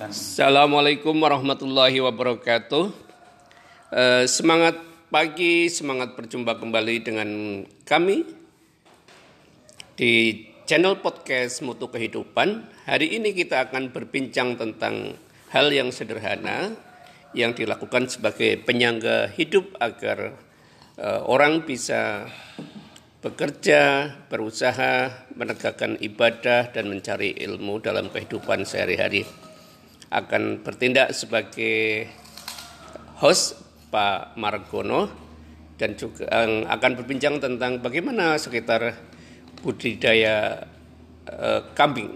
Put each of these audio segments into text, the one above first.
Assalamualaikum warahmatullahi wabarakatuh. Eh, semangat pagi, semangat berjumpa kembali dengan kami di channel podcast Mutu Kehidupan. Hari ini kita akan berbincang tentang hal yang sederhana yang dilakukan sebagai penyangga hidup agar eh, orang bisa bekerja, berusaha, menegakkan ibadah dan mencari ilmu dalam kehidupan sehari-hari. Akan bertindak sebagai host Pak Margono dan juga eh, akan berbincang tentang bagaimana sekitar budidaya eh, kambing.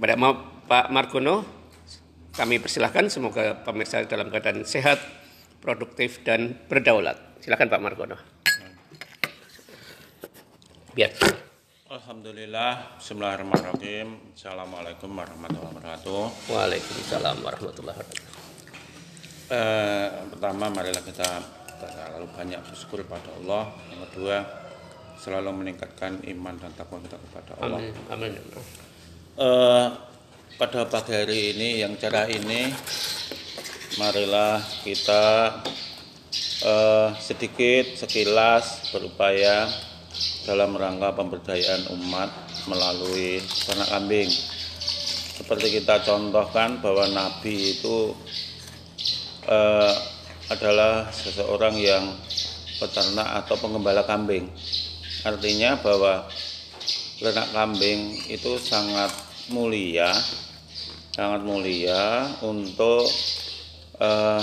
Pada Pak Margono, kami persilahkan semoga pemirsa dalam keadaan sehat, produktif dan berdaulat. Silakan Pak Margono. Biar. Alhamdulillah Bismillahirrahmanirrahim Assalamualaikum warahmatullahi wabarakatuh Waalaikumsalam warahmatullahi wabarakatuh. Eh, Pertama marilah kita selalu banyak bersyukur pada Allah Yang kedua selalu meningkatkan iman dan takwa kita kepada Allah Amin. Amin. Eh, Pada pagi hari ini yang cerah ini Marilah kita eh, sedikit sekilas berupaya dalam rangka pemberdayaan umat melalui ternak kambing. Seperti kita contohkan bahwa Nabi itu eh, adalah seseorang yang peternak atau penggembala kambing. Artinya bahwa ternak kambing itu sangat mulia, sangat mulia untuk eh,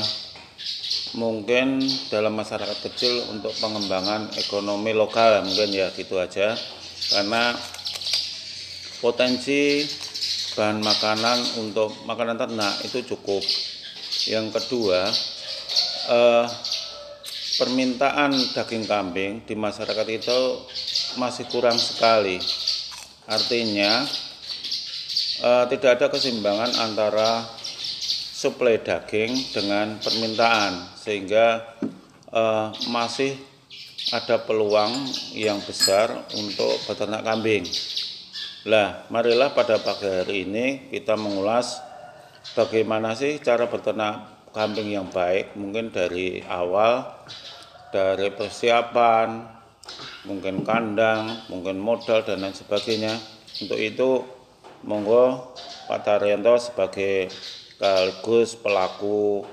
mungkin dalam masyarakat kecil untuk pengembangan ekonomi lokal mungkin ya gitu aja. Karena potensi bahan makanan untuk makanan ternak itu cukup. Yang kedua eh, permintaan daging kambing di masyarakat itu masih kurang sekali. Artinya eh, tidak ada keseimbangan antara suplai daging dengan permintaan sehingga eh, masih ada peluang yang besar untuk peternak kambing. Lah, marilah pada pagi hari ini kita mengulas bagaimana sih cara beternak kambing yang baik, mungkin dari awal, dari persiapan, mungkin kandang, mungkin modal dan lain sebagainya. Untuk itu, monggo Pak Taryanto sebagai sekaligus pelaku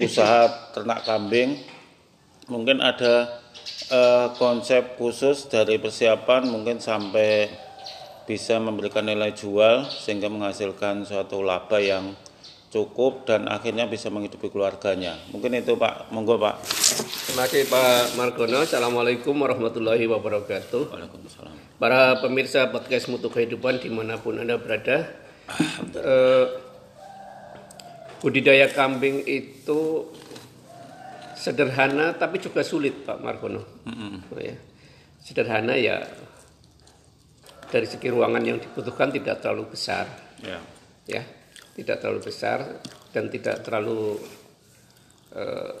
usaha ternak kambing mungkin ada eh, konsep khusus dari persiapan mungkin sampai bisa memberikan nilai jual sehingga menghasilkan suatu laba yang cukup dan akhirnya bisa menghidupi keluarganya mungkin itu Pak monggo Pak Terima kasih Pak Margono. Assalamualaikum warahmatullahi wabarakatuh. Waalaikumsalam Para pemirsa podcast Mutu Kehidupan di mana pun Anda berada. eh, budidaya kambing itu sederhana tapi juga sulit Pak Margono. Oh, ya. Sederhana ya dari segi ruangan yang dibutuhkan tidak terlalu besar. ya ya tidak terlalu besar dan tidak terlalu eh,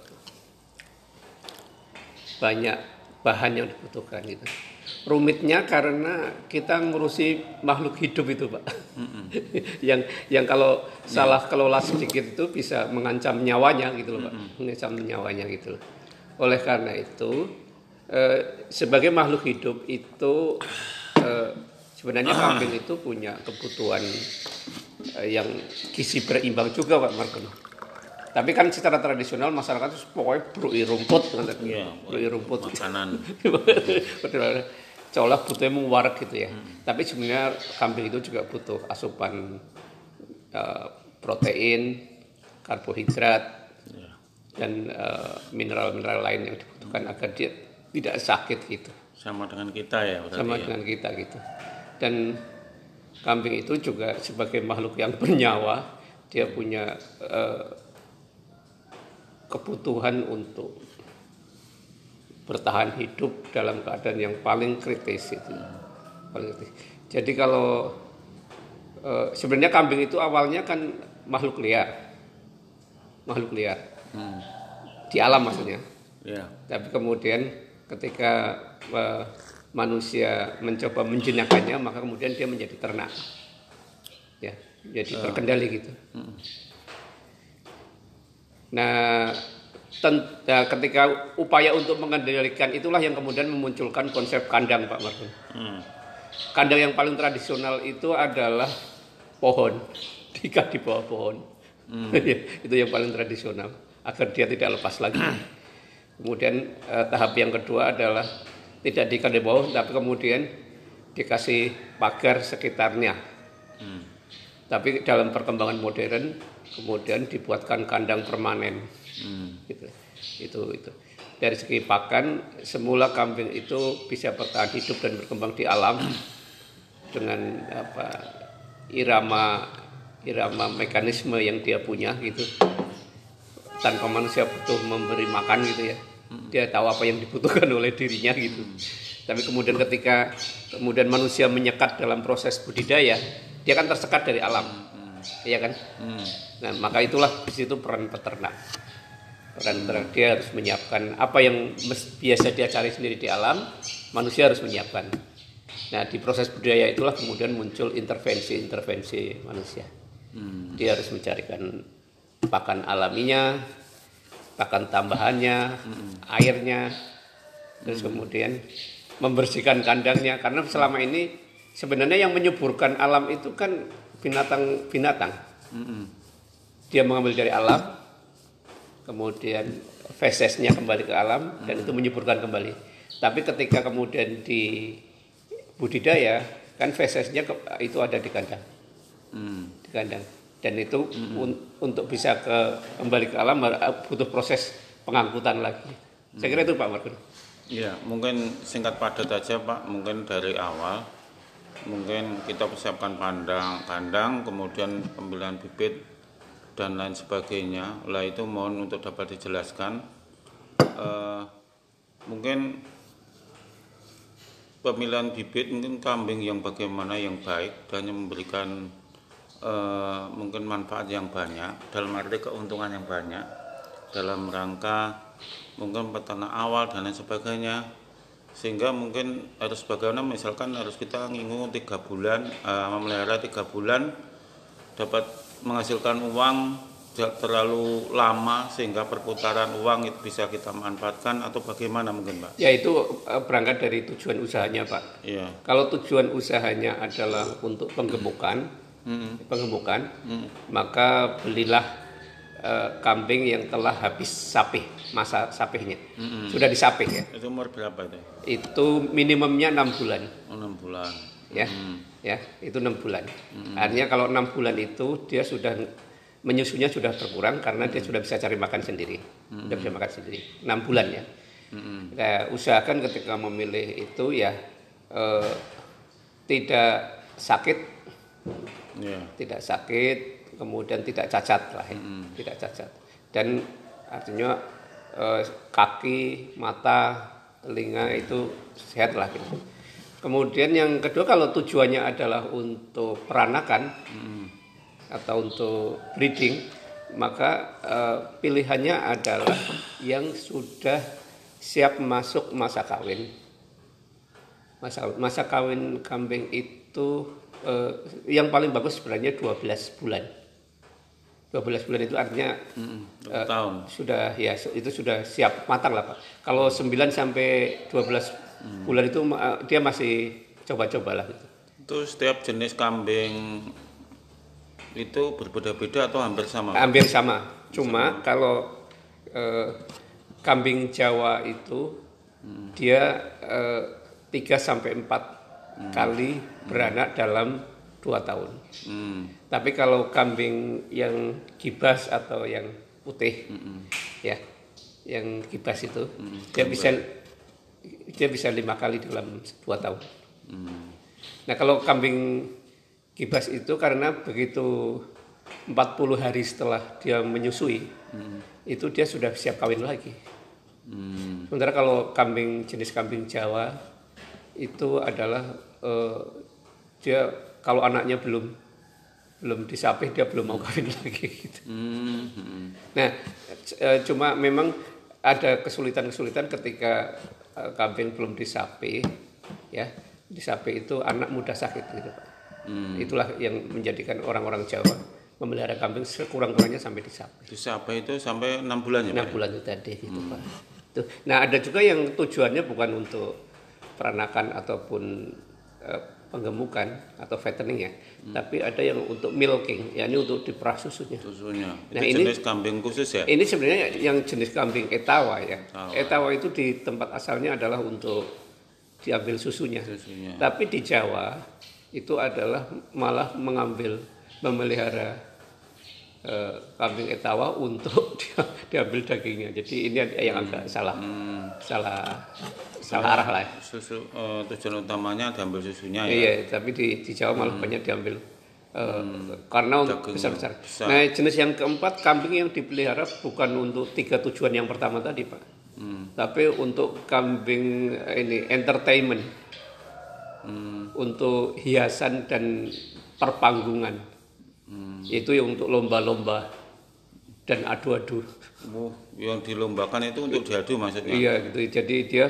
banyak bahan yang dibutuhkan gitu. Rumitnya karena kita ngurusi makhluk hidup itu, Pak. yang yang kalau salah kelola sedikit itu bisa mengancam nyawanya gitu loh, Pak. Mengancam nyawanya gitu loh. Oleh karena itu eh, sebagai makhluk hidup itu eh, sebenarnya kambing itu punya kebutuhan eh, yang gizi berimbang juga Pak Margono. Tapi kan secara tradisional masyarakat itu pokoknya brui rumput Iya, brui rumput. makanan Seolah butuhnya mengwarak gitu ya. Tapi sebenarnya kambing itu juga butuh asupan eh, protein, karbohidrat, dan eh, mineral-mineral lain yang dibutuhkan agar dia tidak sakit gitu sama dengan kita ya berarti sama ya. dengan kita gitu dan kambing itu juga sebagai makhluk yang bernyawa dia punya eh, kebutuhan untuk bertahan hidup dalam keadaan yang paling kritis itu paling kritis. jadi kalau eh, sebenarnya kambing itu awalnya kan makhluk liar makhluk liar Hmm. di alam maksudnya ya tapi kemudian ketika eh, manusia mencoba menjinakkannya, maka kemudian dia menjadi ternak. Ya, jadi terkendali gitu. Nah, ten- nah, ketika upaya untuk mengendalikan itulah yang kemudian memunculkan konsep kandang Pak Margun. Hmm. Kandang yang paling tradisional itu adalah pohon, diikat di bawah pohon. itu yang paling tradisional agar dia tidak lepas lagi. Kemudian eh, tahap yang kedua adalah tidak diikat di bawah, tapi kemudian dikasih pagar sekitarnya. Tapi dalam perkembangan modern kemudian dibuatkan kandang permanen. Gitu. Itu itu. Dari segi pakan, semula kambing itu bisa bertahan hidup dan berkembang di alam dengan apa irama irama mekanisme yang dia punya gitu. Tanpa manusia butuh memberi makan gitu ya. Dia tahu apa yang dibutuhkan oleh dirinya gitu. Tapi kemudian ketika kemudian manusia menyekat dalam proses budidaya, dia kan tersekat dari alam. Iya kan? Nah, maka itulah di situ peran peternak. Peran peternak dia harus menyiapkan apa yang biasa dia cari sendiri di alam, manusia harus menyiapkan. Nah, di proses budidaya itulah kemudian muncul intervensi-intervensi manusia. Dia harus mencarikan pakan alaminya, pakan tambahannya, airnya, terus kemudian membersihkan kandangnya karena selama ini sebenarnya yang menyuburkan alam itu kan binatang-binatang. Dia mengambil dari alam, kemudian fesesnya kembali ke alam dan itu menyuburkan kembali. Tapi ketika kemudian di budidaya kan fesesnya ke- itu ada di kandang, Hmm. di kandang. Dan itu un- untuk bisa ke kembali ke alam har- butuh proses pengangkutan lagi. Saya kira itu Pak Margun. Ya, mungkin singkat padat aja Pak, mungkin dari awal mungkin kita persiapkan pandang, kandang, kemudian pemilihan bibit dan lain sebagainya. Lah itu mohon untuk dapat dijelaskan. Eh, mungkin pemilihan bibit mungkin kambing yang bagaimana yang baik dan yang memberikan eh, mungkin manfaat yang banyak dalam arti keuntungan yang banyak dalam rangka mungkin peternak awal dan lain sebagainya sehingga mungkin harus bagaimana misalkan harus kita ngingu tiga bulan eh, memelihara tiga bulan dapat menghasilkan uang tidak terlalu lama sehingga perputaran uang itu bisa kita manfaatkan atau bagaimana mungkin Pak? Ya itu eh, berangkat dari tujuan usahanya Pak. Iya. Kalau tujuan usahanya adalah untuk penggemukan, penggemukan, maka belilah eh, kambing yang telah habis sapih masa sapihnya, sudah disapih ya. Itu umur berapa itu? Itu minimumnya enam bulan, Oh, enam bulan. ya, ya itu enam bulan. Artinya kalau enam bulan itu dia sudah menyusunya sudah berkurang karena dia sudah bisa cari makan sendiri, sudah bisa makan sendiri. Enam bulan ya. Nah, usahakan ketika memilih itu ya eh, tidak sakit Iya. tidak sakit, kemudian tidak cacat lah, ya. tidak cacat. Dan artinya eh, kaki, mata, telinga itu sehat lah gitu. Kemudian yang kedua kalau tujuannya adalah untuk peranakan atau untuk breeding, maka eh, pilihannya adalah yang sudah siap masuk masa kawin. Masa masa kawin kambing itu eh, yang paling bagus sebenarnya 12 bulan. 12 bulan itu artinya Satu eh, tahun. sudah ya itu sudah siap matang lah Pak. Kalau 9 sampai 12 bulan itu ma- dia masih coba-coba lah gitu. Itu setiap jenis kambing itu berbeda-beda atau hampir sama? Hampir sama. Cuma kalau eh, kambing Jawa itu dia eh, 3 sampai 4 kali beranak dalam 2 tahun. Hmm. Tapi kalau kambing yang gibas atau yang putih, ya, yang gibas itu, dia bisa dia bisa lima kali dalam dua tahun. Nah kalau kambing gibas itu karena begitu 40 hari setelah dia menyusui, itu dia sudah siap kawin lagi. Hmm. Sementara kalau kambing jenis kambing Jawa itu adalah eh, dia kalau anaknya belum belum disapih dia belum mau kawin lagi gitu. Hmm. hmm. Nah, eh, cuma memang ada kesulitan-kesulitan ketika eh, kambing belum disapih ya. Disapih itu anak mudah sakit gitu, Pak. Itulah yang menjadikan orang-orang Jawa memelihara kambing sekurang-kurangnya sampai di sapi. Di Sape itu sampai enam bulan ya, Enam Pak? bulan itu tadi gitu Pak. Tuh. Nah ada juga yang tujuannya bukan untuk peranakan ataupun eh, penggemukan atau fattening ya, tapi ada yang untuk milking, yakni untuk diperah susunya. Susunya. Nah, itu ini- jenis kambing khusus ya? Ini sebenarnya yang jenis kambing etawa ya. Etawa. Etawa itu di tempat asalnya adalah untuk diambil susunya. Susunya. Tapi di Jawa itu adalah malah mengambil memelihara eh, kambing etawa untuk dia- diambil dagingnya. Jadi ini yang agak salah, Hmm. salah, salah arah lah. ya. Susu eh, tujuan utamanya diambil susunya ya. Iya, tapi di, di Jawa malah banyak diambil eh, karena untuk besar-besar. besar. Nah, jenis yang keempat kambing yang dipelihara bukan untuk tiga tujuan yang pertama tadi, Pak. Tapi untuk kambing ini entertainment, untuk hiasan dan perpanggungan. Itu yang untuk lomba-lomba dan adu-adu. Oh, yang dilombakan itu untuk diadu maksudnya? Iya gitu. Jadi dia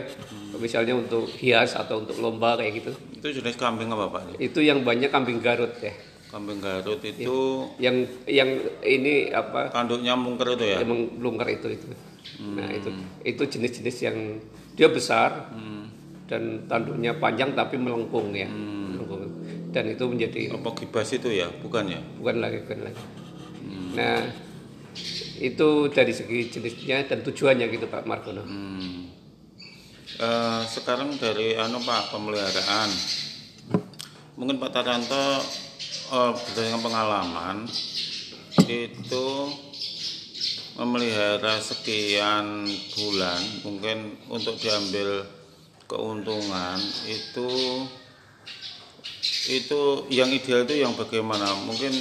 misalnya untuk hias atau untuk lomba kayak gitu. Itu jenis kambing apa Pak? Itu yang banyak kambing Garut ya. Kambing Garut itu yang yang ini apa tanduknya mungker itu ya? emang belungker itu itu nah itu itu jenis-jenis yang dia besar dan tanduknya panjang tapi melengkung ya melengkung. Dan itu menjadi Apa gibas itu ya? Bukan ya? bukan lagi bukan lagi nah itu dari segi jenisnya dan tujuannya gitu Pak Margono Hmm. Eh, sekarang dari anu Pak pemeliharaan, mungkin Pak Taranto eh, berdasarkan pengalaman itu memelihara sekian bulan, mungkin untuk diambil keuntungan itu itu yang ideal itu yang bagaimana? Mungkin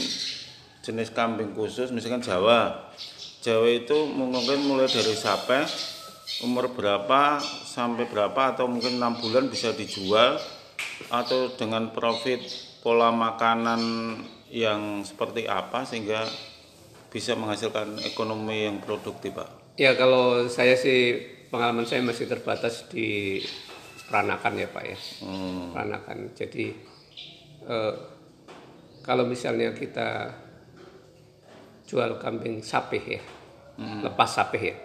jenis kambing khusus, misalkan Jawa. Jawa itu mungkin mulai dari sape umur berapa sampai berapa atau mungkin enam bulan bisa dijual atau dengan profit pola makanan yang seperti apa sehingga bisa menghasilkan ekonomi yang produktif pak. ya kalau saya sih pengalaman saya masih terbatas di peranakan ya Pak ya Hmm. peranakan. Jadi eh, kalau misalnya kita jual kambing sapeh ya, lepas sapeh ya,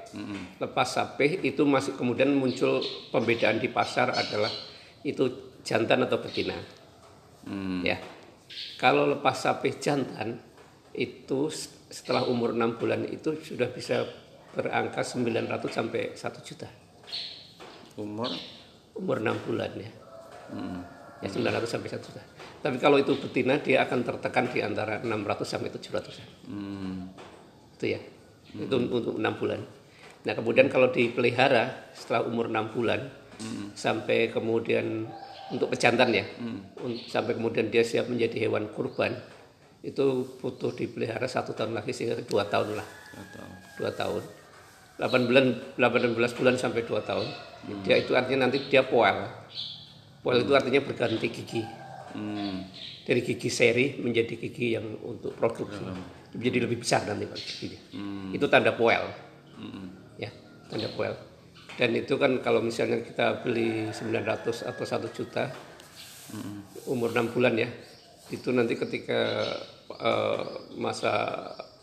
lepas sapeh itu masih kemudian muncul pembedaan di pasar adalah itu jantan atau betina, Hmm. ya. Kalau lepas sapeh jantan itu setelah umur enam bulan itu sudah bisa berangka 900 sampai 1 juta Umur umur 6 bulan ya. hmm. ya 900 sampai 1 juta. Tapi kalau itu betina dia akan tertekan di antara 600 sampai 700 Hmm. itu ya. Itu untuk 6 bulan. Nah, kemudian kalau dipelihara setelah umur 6 bulan sampai kemudian untuk pejantan ya. un- Sampai kemudian dia siap menjadi hewan kurban itu butuh dipelihara satu tahun lagi sehingga dua tahun lah. Dua tahun. 8 bulan 18 bulan sampai 2 tahun. Dia itu artinya nanti dia poel poel itu artinya berganti gigi Hmm. dari gigi seri menjadi gigi yang untuk produksi. Menjadi lebih besar nanti Pak, giginya. Itu tanda poel ya tanda poel dan itu kan kalau misalnya kita beli 900 atau 1 juta umur 6 bulan ya itu nanti ketika eh, masa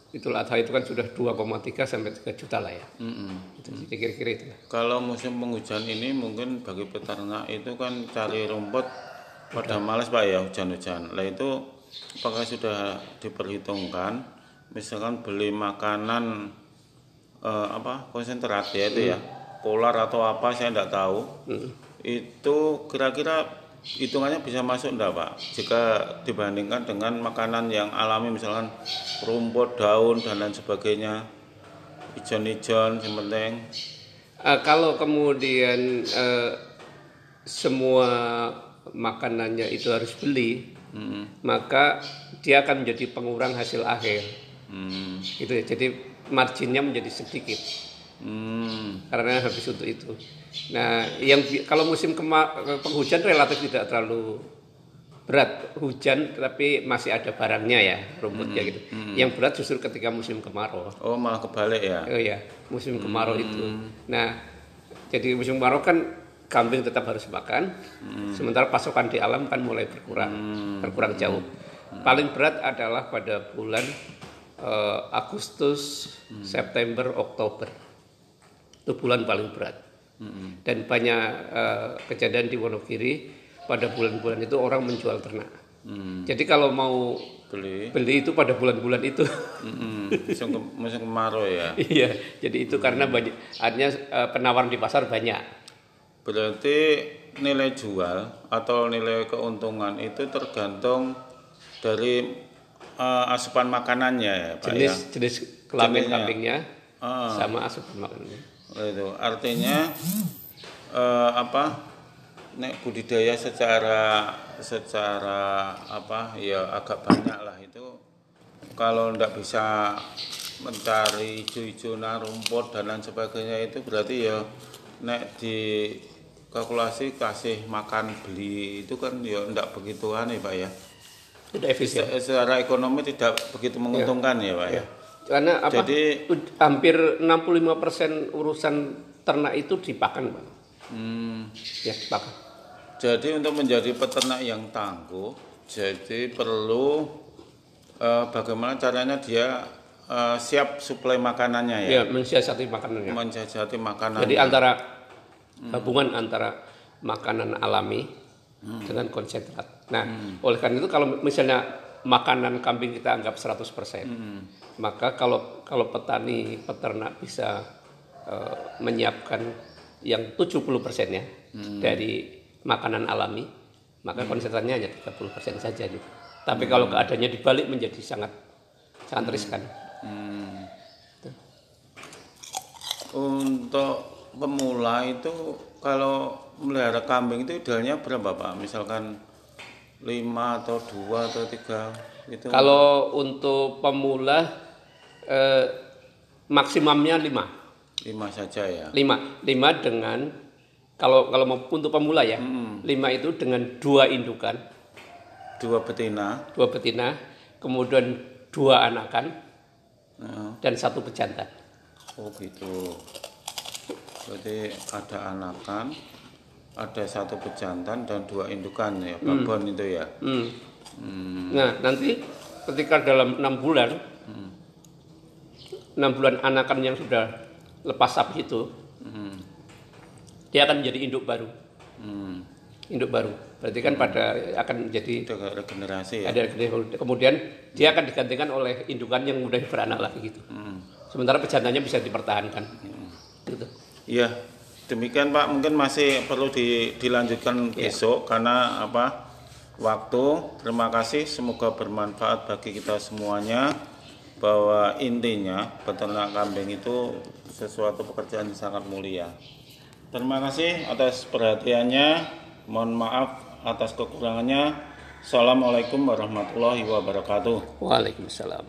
Idul Adha itu kan sudah 2,3 sampai 3 juta lah ya. Mm-mm. itu jadi kira-kira itu Kalau musim penghujan ini mungkin bagi peternak itu kan cari rumput pada malas pak ya hujan-hujan. Lah itu apakah sudah diperhitungkan misalkan beli makanan eh, apa konsentrat ya itu ya polar atau apa saya tidak tahu. Itu kira-kira hitungannya bisa masuk enggak pak? Jika dibandingkan dengan makanan yang alami misalkan rumput, daun dan lain sebagainya ijon-ijon yang penting. Eh, kalau kemudian eh, semua makanannya itu harus beli, maka dia akan menjadi pengurang hasil akhir. Hmm. Gitu ya. Jadi marginnya menjadi sedikit Hmm. karena habis untuk itu. Nah, yang kalau musim penghujan relatif tidak terlalu berat hujan, tapi masih ada barangnya ya rumputnya gitu. Yang berat justru ketika musim kemarau. Oh malah kebalik ya. Oh ya, musim kemarau itu. Nah, jadi musim kemarau kan kambing tetap harus makan, sementara pasokan di alam kan mulai berkurang, berkurang jauh. Paling berat adalah pada bulan eh, Agustus, September, Oktober. Itu bulan paling berat. Dan banyak eh, kejadian di Wonogiri pada bulan-bulan itu orang menjual ternak. Jadi kalau mau beli beli itu pada bulan-bulan itu. Mm-mm. musim, ke- musim kemarau ya Iya, jadi itu karena banyak artinya eh, penawaran di pasar banyak. Berarti nilai jual atau nilai keuntungan itu tergantung dari eh, asupan makanannya ya Pak ya Jenis jenis kelamin Jenisnya. kambingnya Ah. sama asupan makanannya. Oh, itu artinya eh, apa nek budidaya secara secara apa ya agak banyak lah itu kalau ndak bisa mencari hijau-hijau rumput dan lain sebagainya itu berarti ya nek di kalkulasi kasih makan beli itu kan ya ndak begitu aneh pak ya Tidak efisien. Se- secara ekonomi tidak begitu menguntungkan ya pak ya Karena apa? Jadi- hampir 65% urusan ternak itu dipakan, Pak. Hmm. Ya, dipakan. Jadi untuk menjadi peternak yang tangguh, jadi perlu eh, bagaimana caranya dia eh, siap suplai makanannya ya, Ya, mensiasati makanannya. menjajati makanan. Jadi antara gabungan antara makanan alami dengan konsentrat. Nah, oleh karena itu kalau misalnya makanan kambing kita anggap 100%, maka kalau kalau petani peternak bisa eh, menyiapkan yang 70% ya dari makanan alami, maka konsentratnya hanya 30% saja gitu. Tapi kalau keadaannya dibalik menjadi sangat sangat riskan. Untuk pemula itu kalau melihara kambing itu idealnya berapa pak? Misalkan 5 atau 2 atau 3 itu Kalau untuk pemula eh, maksimumnya 5. 5 saja ya. 5. 5 dengan kalau kalau mau untuk pemula ya. 5 itu dengan dua indukan, Dua betina. dua betina, kemudian dua anakan Nah, dan satu pejantan. Oh gitu. Berarti ada anakan, ada satu pejantan dan dua indukan ya, babon itu ya. Hmm. Hmm. Nah, nanti ketika dalam enam bulan, enam bulan anakan yang sudah lepas sapi itu, Hmm. dia akan menjadi induk baru. Hmm. Induk baru. Berarti kan pada akan menjadi regenerasi ya. ada kemudian dia akan digantikan oleh indukan yang mudah beranak lagi gitu. Hmm. Sementara pejantannya bisa dipertahankan. Gitu. Iya, demikian Pak. Mungkin masih perlu di- dilanjutkan besok karena apa? Waktu. Terima kasih. Semoga bermanfaat bagi kita semuanya. Bahwa intinya peternak kambing itu sesuatu pekerjaan yang sangat mulia. Terima kasih atas perhatiannya. Mohon maaf atas kekurangannya. Assalamualaikum warahmatullahi wabarakatuh. Waalaikumsalam.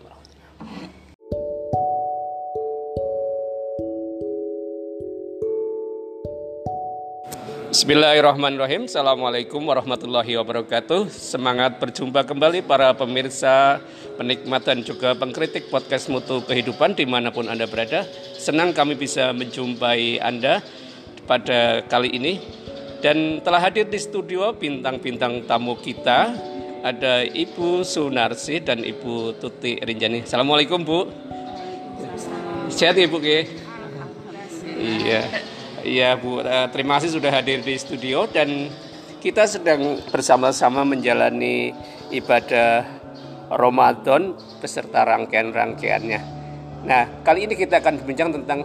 Bismillahirrahmanirrahim. Assalamualaikum warahmatullahi wabarakatuh. Semangat berjumpa kembali para pemirsa, penikmat dan juga pengkritik podcast Mutu Kehidupan di mana pun Anda berada. Senang kami bisa menjumpai Anda pada kali ini. Dan telah hadir di studio bintang-bintang tamu kita. Ada Ibu Sunarsi dan Ibu Tuti Rinjani. Assalamualaikum Bu. Sehat ya Bu Ki? Iya. Iya Bu, Eh, terima kasih sudah hadir di studio dan kita sedang bersama-sama menjalani ibadah Ramadan beserta rangkaian-rangkaiannya. Nah, kali ini kita akan berbincang tentang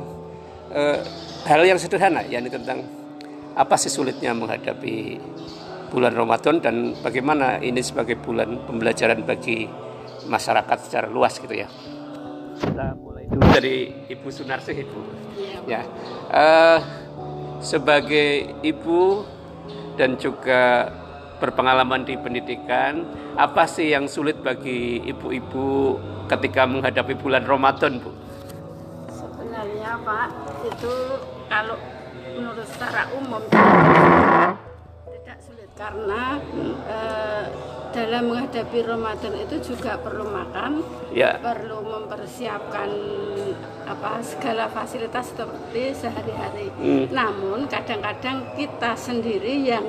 eh, hal yang sederhana, yakni tentang apa sih sulitnya menghadapi bulan Ramadan dan bagaimana ini sebagai bulan pembelajaran bagi masyarakat secara luas gitu ya. Kita mulai dulu dari Ibu Sunarsi Ibu. Ya, eh, sebagai ibu dan juga berpengalaman di pendidikan, apa sih yang sulit bagi ibu-ibu ketika menghadapi bulan Ramadan, Bu? Sebenarnya Pak, itu kalau menurut secara umum tidak sulit karena eh, dalam menghadapi Ramadan itu juga perlu makan, Ya, perlu mempersiapkan apa segala fasilitas seperti sehari-hari. Hmm. Namun kadang-kadang kita sendiri yang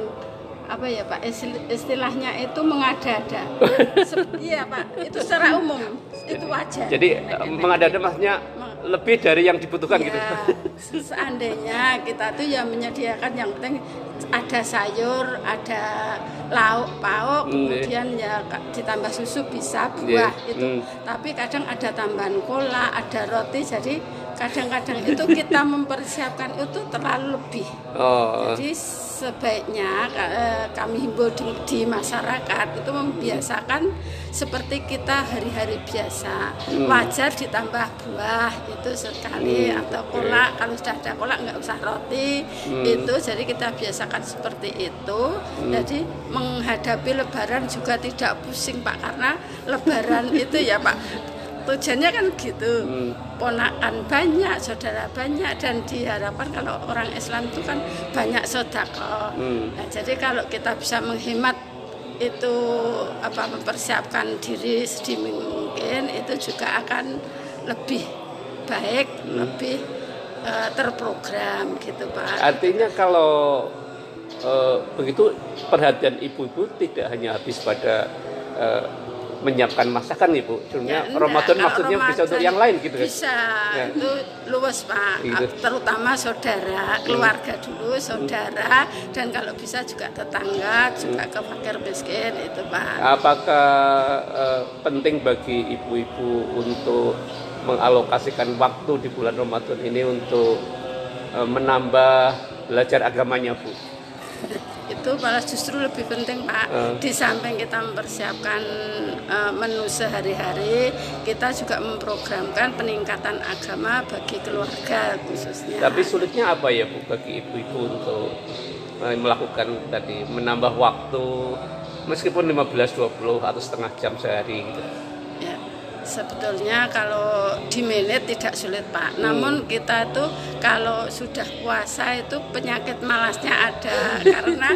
apa ya Pak istil- istilahnya itu mengada-ada. Iya Pak, itu secara umum itu wajar. Jadi mengada-ada maksudnya lebih dari yang dibutuhkan gitu. Ya, seandainya kita tuh ya menyediakan yang penting ada sayur, ada lauk pauk, Hmm, kemudian ya ka- ditambah susu bisa Iya, buah itu. hmm. Tapi kadang ada tambahan cola, ada roti, jadi kadang-kadang itu kita mempersiapkan itu terlalu lebih. Oh. Jadi sebaiknya eh, kami himbau di, di masyarakat itu membiasakan seperti kita hari-hari biasa. Wajar ditambah buah itu sekali Hmm, atau kolak kalau sudah ada kolak nggak usah roti itu jadi kita biasakan seperti itu. Jadi menghadapi lebaran juga tidak pusing Pak karena lebaran itu ya Pak tujuannya kan gitu. Ponakan banyak saudara banyak dan diharapkan kalau orang Islam itu kan banyak sodako. Hmm. nah, jadi kalau kita bisa menghemat itu apa mempersiapkan diri sedini mungkin itu juga akan lebih baik lebih eh, terprogram gitu pak. Artinya kalau eh, begitu perhatian ibu-ibu tidak hanya habis pada eh, menyiapkan masakan ibu, Ya, sebenarnya enggak. Ramadan maksudnya bisa untuk Ramadan yang lain gitu kan? Bisa, Ya. itu luas Pak. Gitu. Terutama saudara, keluarga dulu, saudara, dan kalau bisa juga tetangga, juga ke fakir miskin itu Pak. Apakah eh, penting bagi ibu-ibu untuk mengalokasikan waktu di bulan Ramadan ini untuk eh, menambah belajar agamanya bu? Itu malah justru lebih penting Pak. Eh. Di samping kita mempersiapkan eh, menu sehari-hari, kita juga memprogramkan peningkatan agama bagi keluarga khususnya. Tapi sulitnya apa ya bu bagi ibu-ibu untuk eh, melakukan tadi menambah waktu meskipun 15-20 atau setengah jam sehari gitu. Ya, sebetulnya kalau di menit tidak sulit Pak. Namun kita tuh kalau sudah puasa itu penyakit malasnya ada. Karena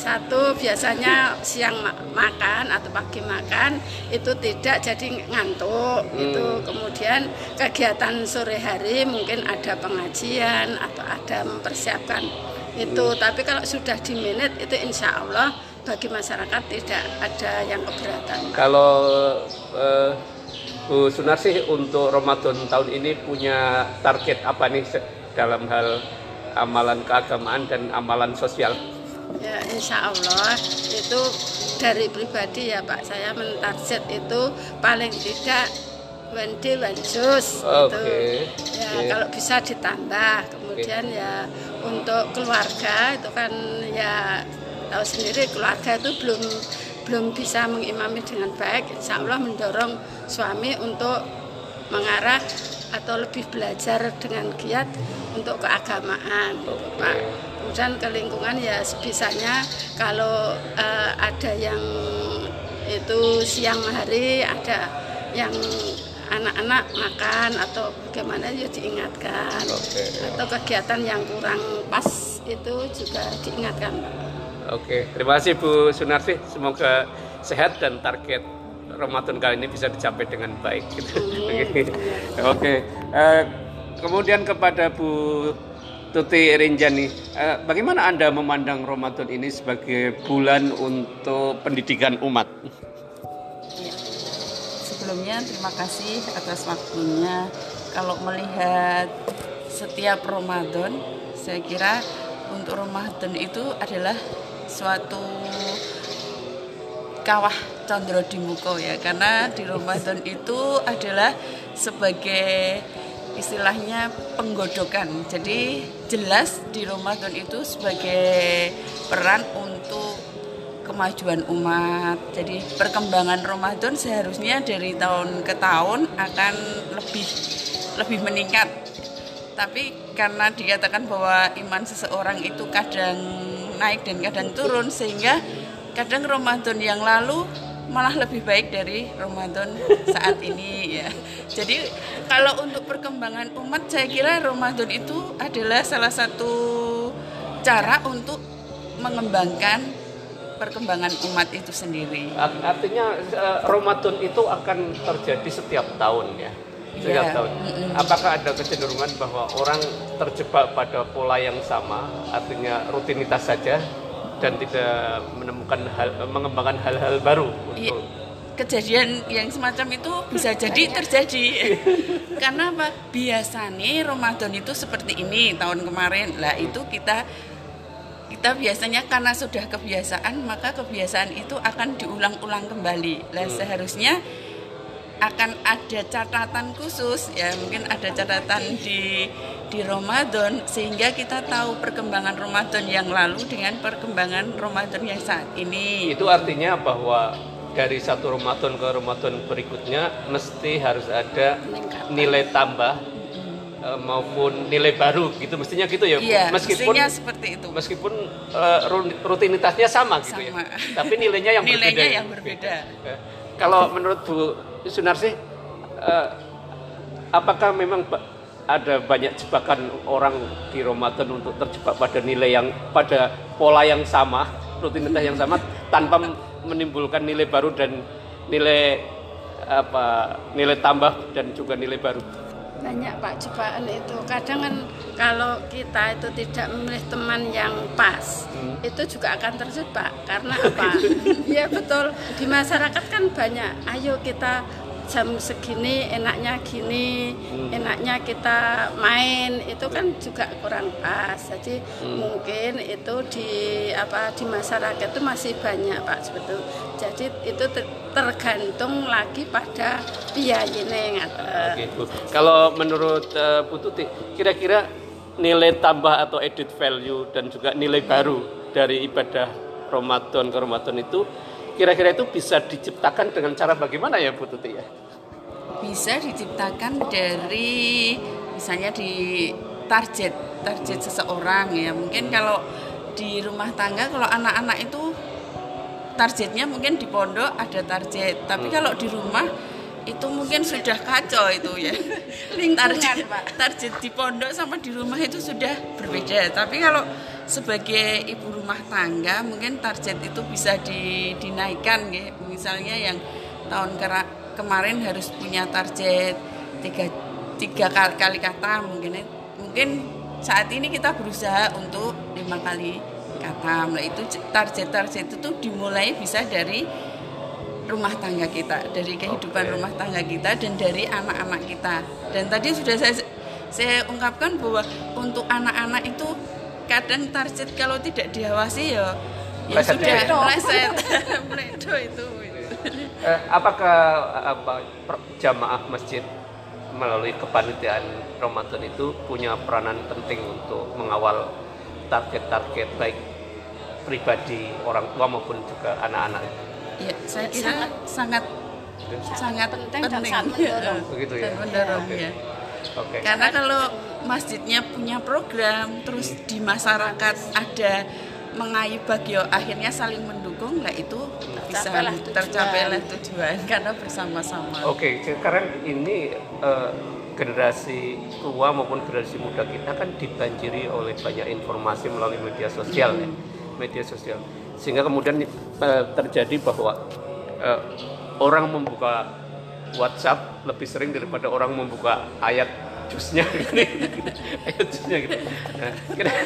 satu biasanya siang ma- makan atau pagi makan itu tidak jadi ngantuk itu kemudian kegiatan sore hari mungkin ada pengajian atau ada mempersiapkan itu. Tapi kalau sudah di menit itu insya Allah bagi masyarakat tidak ada yang keberatan. Kalau eh, Bu Sunarsi untuk Ramadan tahun ini punya target apa nih dalam hal amalan keagamaan dan amalan sosial? Ya insya Allah itu dari pribadi ya Pak saya mentarget itu paling tidak Wendy Wanjus Oke. itu ya Oke. kalau bisa ditambah kemudian ya untuk keluarga itu kan ya tahu sendiri keluarga itu belum belum bisa mengimami dengan baik insya Allah mendorong suami untuk mengarah atau lebih belajar dengan giat untuk keagamaan Pak. Kemudian ke lingkungan ya sebisanya kalau eh, ada yang itu siang hari ada yang anak-anak makan atau bagaimana ya diingatkan. Oke. atau kegiatan yang kurang pas itu juga diingatkan Oke, terima kasih Bu Sunarsi. Semoga sehat dan target Ramadan kali ini bisa dicapai dengan baik. gitu. Oke, eh, kemudian kepada Bu Tuti Rinjani, eh, bagaimana Anda memandang Ramadan ini sebagai bulan untuk pendidikan umat? Ya. Sebelumnya terima kasih atas waktunya. Kalau melihat setiap Ramadan, saya kira untuk Ramadan itu adalah suatu kawah condro di muka ya karena di Ramadan itu adalah sebagai istilahnya penggodokan jadi jelas di Ramadan itu sebagai peran untuk kemajuan umat. Jadi perkembangan Ramadan seharusnya dari tahun ke tahun akan lebih lebih meningkat. Tapi karena dikatakan bahwa iman seseorang itu kadang naik dan kadang turun sehingga kadang Ramadan yang lalu malah lebih baik dari Ramadan saat ini ya. Jadi kalau untuk perkembangan umat saya kira Ramadan itu adalah salah satu cara untuk mengembangkan perkembangan umat itu sendiri. Art- Artinya eh, Ramadan itu akan terjadi setiap tahun ya. Setiap Iya. tahun. Apakah ada kecenderungan bahwa orang terjebak pada pola yang sama, artinya rutinitas saja dan tidak menemukan hal, mengembangkan hal-hal baru Iya, untuk kejadian yang semacam itu bisa jadi terjadi. Karena apa? Biasanya Ramadan itu seperti ini tahun kemarin. Lah itu kita kita biasanya karena sudah kebiasaan maka kebiasaan itu akan diulang-ulang kembali. Lah seharusnya akan ada catatan khusus ya mungkin ada catatan di di Ramadan sehingga kita tahu perkembangan Ramadan yang lalu dengan perkembangan Ramadan yang saat ini itu artinya bahwa dari satu Ramadan ke Ramadan berikutnya mesti harus ada nilai tambah eh, maupun nilai baru gitu mestinya gitu ya? Iya, meskipun mestinya seperti itu. meskipun ru- rutinitasnya sama gitu ya Sama. tapi nilainya yang Nilainya berbeda ya? yang berbeda. Kalau menurut Bu Sunarsi eh, apakah memang ada banyak jebakan orang di Ramadan untuk terjebak pada nilai yang pada pola yang sama rutinitas yang sama tanpa menimbulkan nilai baru dan nilai apa nilai tambah dan juga nilai baru banyak pak cobaan itu. Kadang kan kalau kita itu tidak memilih teman yang pas Hmm. itu juga akan terjebak. Karena apa? Iya betul. Di masyarakat kan banyak. Ayo kita jam segini enaknya gini Hmm. enaknya kita main itu kan juga kurang pas jadi Hmm. mungkin itu di apa di masyarakat itu masih banyak pak sebetul jadi itu ter- tergantung lagi pada. Oke, Bu. Kalau menurut Tuti, kira-kira nilai tambah atau added value dan juga nilai baru dari ibadah Ramadan ke Ramadan itu kira-kira itu bisa diciptakan dengan cara bagaimana ya Bu Tuti ya? bisa diciptakan dari misalnya di target target seseorang ya. Mungkin kalau di rumah tangga kalau anak-anak itu targetnya mungkin di pondok ada target. Tapi kalau di rumah itu mungkin sudah kacau itu ya. Target, Pak. target di pondok sama di rumah itu sudah berbeda. Tapi kalau sebagai ibu rumah tangga mungkin target itu bisa di- dinaikkan ya. Misalnya yang tahun kemarin harus punya target tiga tiga kali, kali kata mungkin mungkin saat ini kita berusaha untuk lima kali kata. Nah itu target-target itu tuh dimulai bisa dari rumah tangga kita dari kehidupan Oke. rumah tangga kita dan dari anak-anak kita. Dan tadi sudah saya saya ungkapkan bahwa untuk anak-anak itu kadang target kalau tidak diawasi ya ya sudah ya? meleset. Meledo itu. Eh, apakah apa jamaah masjid melalui kepanitiaan Ramadan itu punya peranan penting untuk mengawal target-target baik pribadi orang tua maupun juga anak-anak ya saya kira sangat sangat Penting penting, dan sangat mendorong. Begitu ya? Dan mendorong Oke. ya Oke. Karena kalau masjidnya punya program, terus di masyarakat ada mengayuh bagio, akhirnya saling mendukung, lah itu bisa Tercapailah tujuan. tercapailah tujuan karena bersama-sama. Oke, sekarang ini eh, generasi tua maupun generasi muda kita kan dibanjiri oleh banyak informasi melalui media sosial ya, media sosial. Sehingga kemudian eh, terjadi bahwa eh, orang membuka WhatsApp lebih sering daripada orang membuka ayat jusnya ayat jusnya gitu. Nah, kira-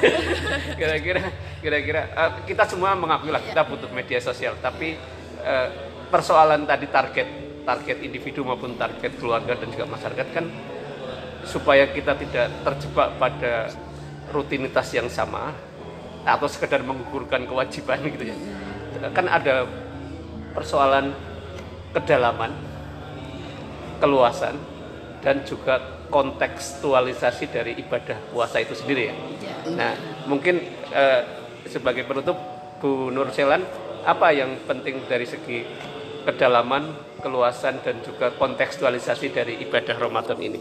kira-kira kira-kira eh, kita semua mengakui lah kita butuh media sosial, tapi eh, persoalan tadi target target individu maupun target keluarga dan juga masyarakat kan supaya kita tidak terjebak pada rutinitas yang sama atau sekedar menggugurkan kewajiban gitu ya kan ada persoalan kedalaman keluasan dan juga kontekstualisasi dari ibadah puasa itu sendiri ya. Nah, mungkin eh, sebagai penutup Bu Nur Selan, apa yang penting dari segi kedalaman, keluasan dan juga kontekstualisasi dari ibadah Ramadan ini?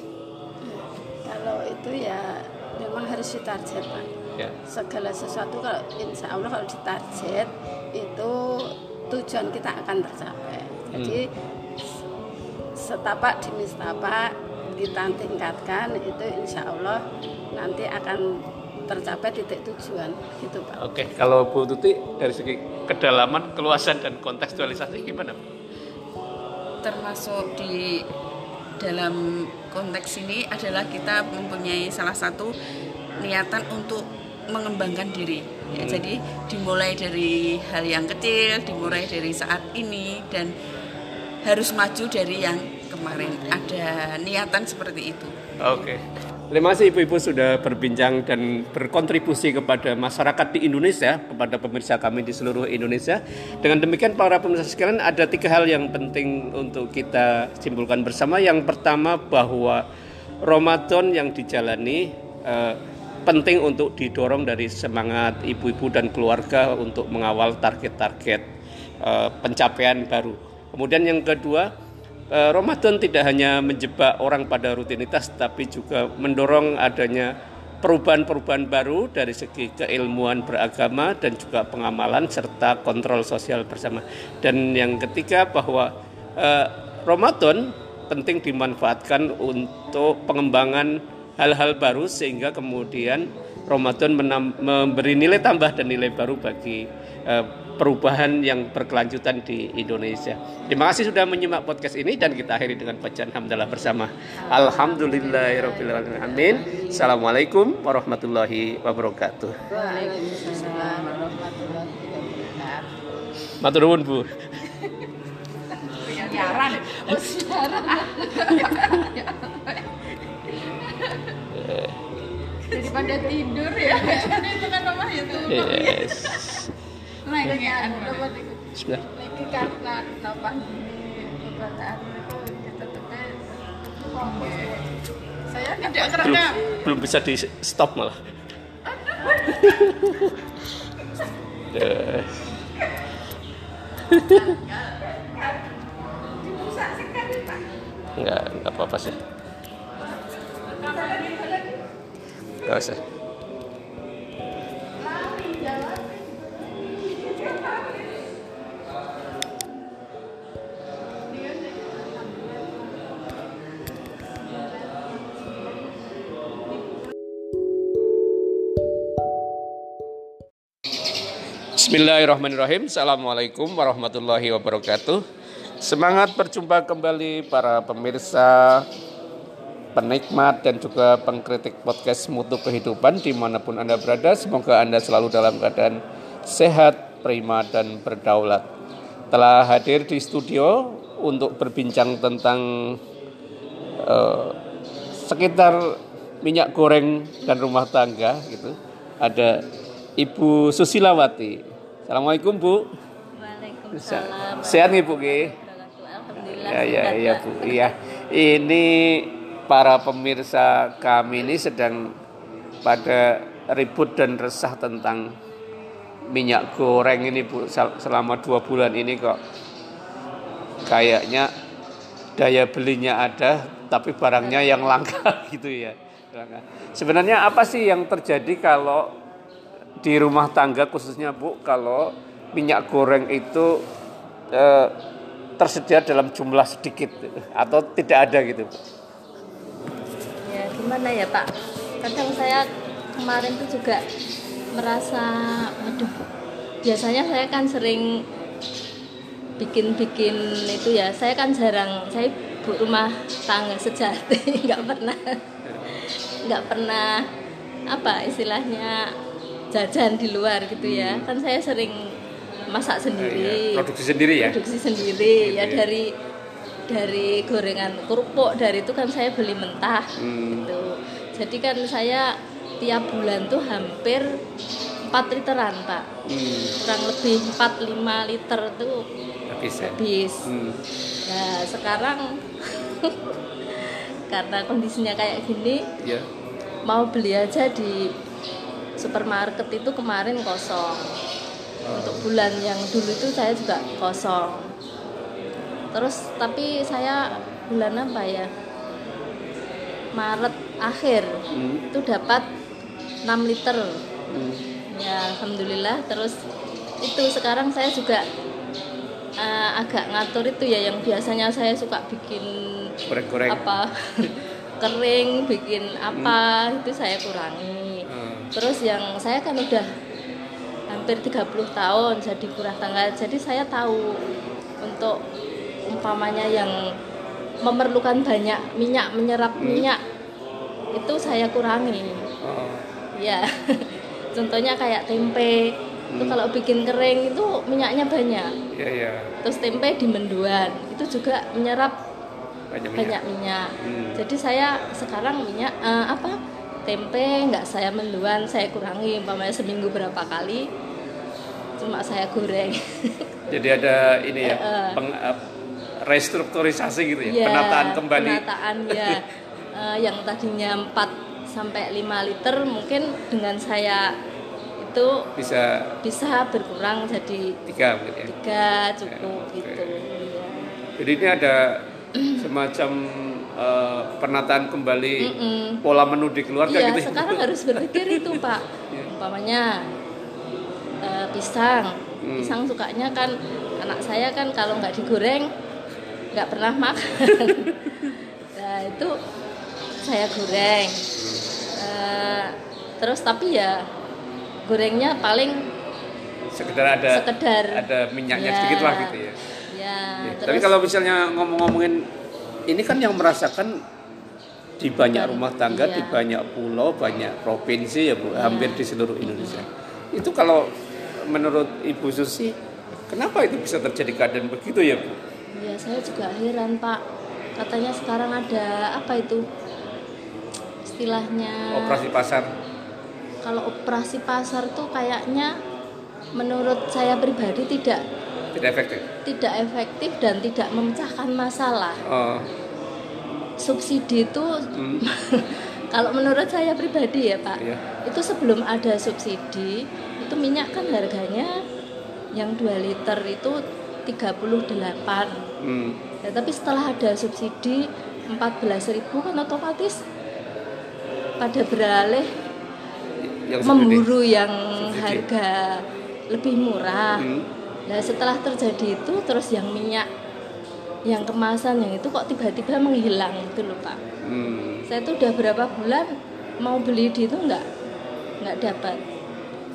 Kalau itu ya memang harus ditarget Ya. Segala sesuatu kalau insya Allah kalau ditarget itu tujuan kita akan tercapai. Jadi setapak demi setapak kita tingkatkan itu insya Allah nanti akan tercapai titik tujuan gitu Pak. Oke, kalau Bu Tuti dari segi kedalaman, keluasan dan kontekstualisasi gimana? Termasuk di dalam konteks ini adalah kita mempunyai salah satu niatan untuk mengembangkan diri. Ya, Hmm. Jadi dimulai dari hal yang kecil, dimulai dari saat ini dan harus maju dari yang kemarin. Ada niatan seperti itu. Oke. Terima kasih Ibu-Ibu sudah berbincang dan berkontribusi kepada masyarakat di Indonesia, kepada pemirsa kami di seluruh Indonesia. Dengan demikian para pemirsa sekalian ada tiga hal yang penting untuk kita simpulkan bersama. Yang pertama bahwa Ramadan yang dijalani eh, penting untuk didorong dari semangat ibu-ibu dan keluarga untuk mengawal target-target eh, pencapaian baru. Kemudian yang kedua Eh, Ramadan tidak hanya menjebak orang pada rutinitas, tapi juga mendorong adanya perubahan-perubahan baru dari segi keilmuan beragama dan juga pengamalan serta kontrol sosial bersama. Dan yang ketiga bahwa eh, Ramadan penting dimanfaatkan untuk pengembangan hal-hal baru sehingga kemudian Ramadan menam- memberi nilai tambah dan nilai baru bagi eh, perubahan yang berkelanjutan di Indonesia. Terima kasih sudah menyimak podcast ini dan kita akhiri dengan bacaan hamdalah bersama. Alhamdulillahirabbil alamin. Assalamualaikum warahmatullahi wabarakatuh. Matur nuwun, Bu. daripada tidur ya itu kan rumah itu Yes. lagi kan Bismillah. lagi karena nambah keberadaan itu tetapnya saya tidak Belum, kerekam belum bisa di stop malah. Yes. Enggak, enggak apa-apa sih. Usah. Bismillahirrahmanirrahim. Assalamualaikum warahmatullahi wabarakatuh. Semangat berjumpa kembali para pemirsa, penikmat dan juga pengkritik podcast Mutu Kehidupan di mana pun Anda berada. Semoga Anda selalu dalam keadaan sehat, prima, dan berdaulat. Telah hadir di studio untuk berbincang tentang eh, sekitar minyak goreng dan rumah tangga gitu. Ada Ibu Susilawati. Assalamualaikum Bu. Waalaikumsalam. Sehat nih Bu Ki? Alhamdulillah. Ya ya iya Pak. Bu. Iya. Ini para pemirsa kami ini sedang pada ribut dan resah tentang minyak goreng ini Bu Sel- selama dua bulan ini kok kayaknya daya belinya ada tapi barangnya yang langka gitu ya. Sebenarnya apa sih yang terjadi kalau di rumah tangga khususnya Bu kalau minyak goreng itu eh, tersedia dalam jumlah sedikit atau tidak ada gitu Bu? Gimana ya Pak? Kadang saya kemarin tuh juga merasa, aduh, biasanya saya kan sering bikin-bikin itu ya. Saya kan jarang, saya ibu rumah tangga sejati, nggak pernah, nggak pernah apa istilahnya jajan di luar gitu ya. Kan saya sering masak sendiri. Iya, produksi sendiri ya? Produksi sendiri ya Gitu ya. dari dari gorengan kerupuk dari itu kan saya beli mentah Hmm. gitu. Jadi kan saya tiap bulan tuh hampir 4 literan pak Hmm, kurang lebih 4-5 liter tuh habis ya. habis Hmm. nah sekarang karena kondisinya kayak gini Ya. mau beli aja di supermarket itu kemarin kosong untuk bulan yang dulu itu saya juga kosong terus tapi saya bulan apa ya Maret akhir Hmm. itu dapat 6 liter Hmm. ya alhamdulillah terus itu sekarang saya juga eh, agak ngatur itu ya yang biasanya saya suka bikin Goreng-goreng. apa kering bikin apa itu saya kurangi Hmm. terus yang saya kan udah hampir 30 tahun jadi kurang tangga jadi saya tahu untuk umpamanya yang memerlukan banyak minyak menyerap Hmm. minyak itu saya kurangi Oh, ya contohnya kayak tempe itu Hmm. kalau bikin kering itu minyaknya banyak iya iya. terus tempe di menduan itu juga menyerap Banyak banyak minyak. minyak Hmm. jadi saya sekarang minyak eh, apa tempe nggak saya menduan saya kurangi umpamanya seminggu berapa kali cuma saya goreng Jadi ada ini ya, eh. peng- eh, restrukturisasi gitu ya, Iya, penataan kembali. penataan ya Eh, yang tadinya 4 sampai 5 liter mungkin dengan saya itu Bisa bisa berkurang jadi tiga ya. tiga cukup Oke. gitu ya. Jadi ini ada semacam eh, penataan kembali Mm-mm. pola menu di keluarga Iya, gitu. ya. sekarang harus berpikir itu, Pak. Umpamanya eh, pisang. Hmm. Pisang sukanya kan anak saya kan kalau nggak digoreng nggak pernah makan. nah, itu saya goreng. Eh, terus tapi ya gorengnya paling Sekedar ada sekedar ada minyaknya Ya, sedikit lah gitu ya. Ya, Ya, terus Tapi kalau misalnya ngomong-ngomongin ini kan yang merasakan di banyak Ban- rumah tangga, iya. di banyak pulau, banyak provinsi ya Bu, Iya. hampir di seluruh Indonesia. Itu kalau menurut Ibu Susi, kenapa itu bisa terjadi keadaan begitu ya Bu? Ya saya juga heran Pak. Katanya sekarang ada apa itu istilahnya? Operasi pasar. Kalau operasi pasar tuh kayaknya menurut saya pribadi tidak tidak efektif. tidak efektif dan tidak memecahkan masalah. Oh, Subsidi itu hmm, kalau menurut saya pribadi ya Pak, Iya. itu sebelum ada subsidi itu minyak kan harganya yang 2 liter itu 38 hmm, Ya, tapi setelah ada subsidi 14.000 kan otomatis pada beralih yang subsidi. memburu yang Subsidi. harga lebih murah. Hmm. Nah, setelah terjadi itu terus yang minyak yang kemasan yang itu kok tiba-tiba menghilang itu loh Pak. Hmm. Saya tuh udah berapa bulan mau beli di itu nggak nggak dapat.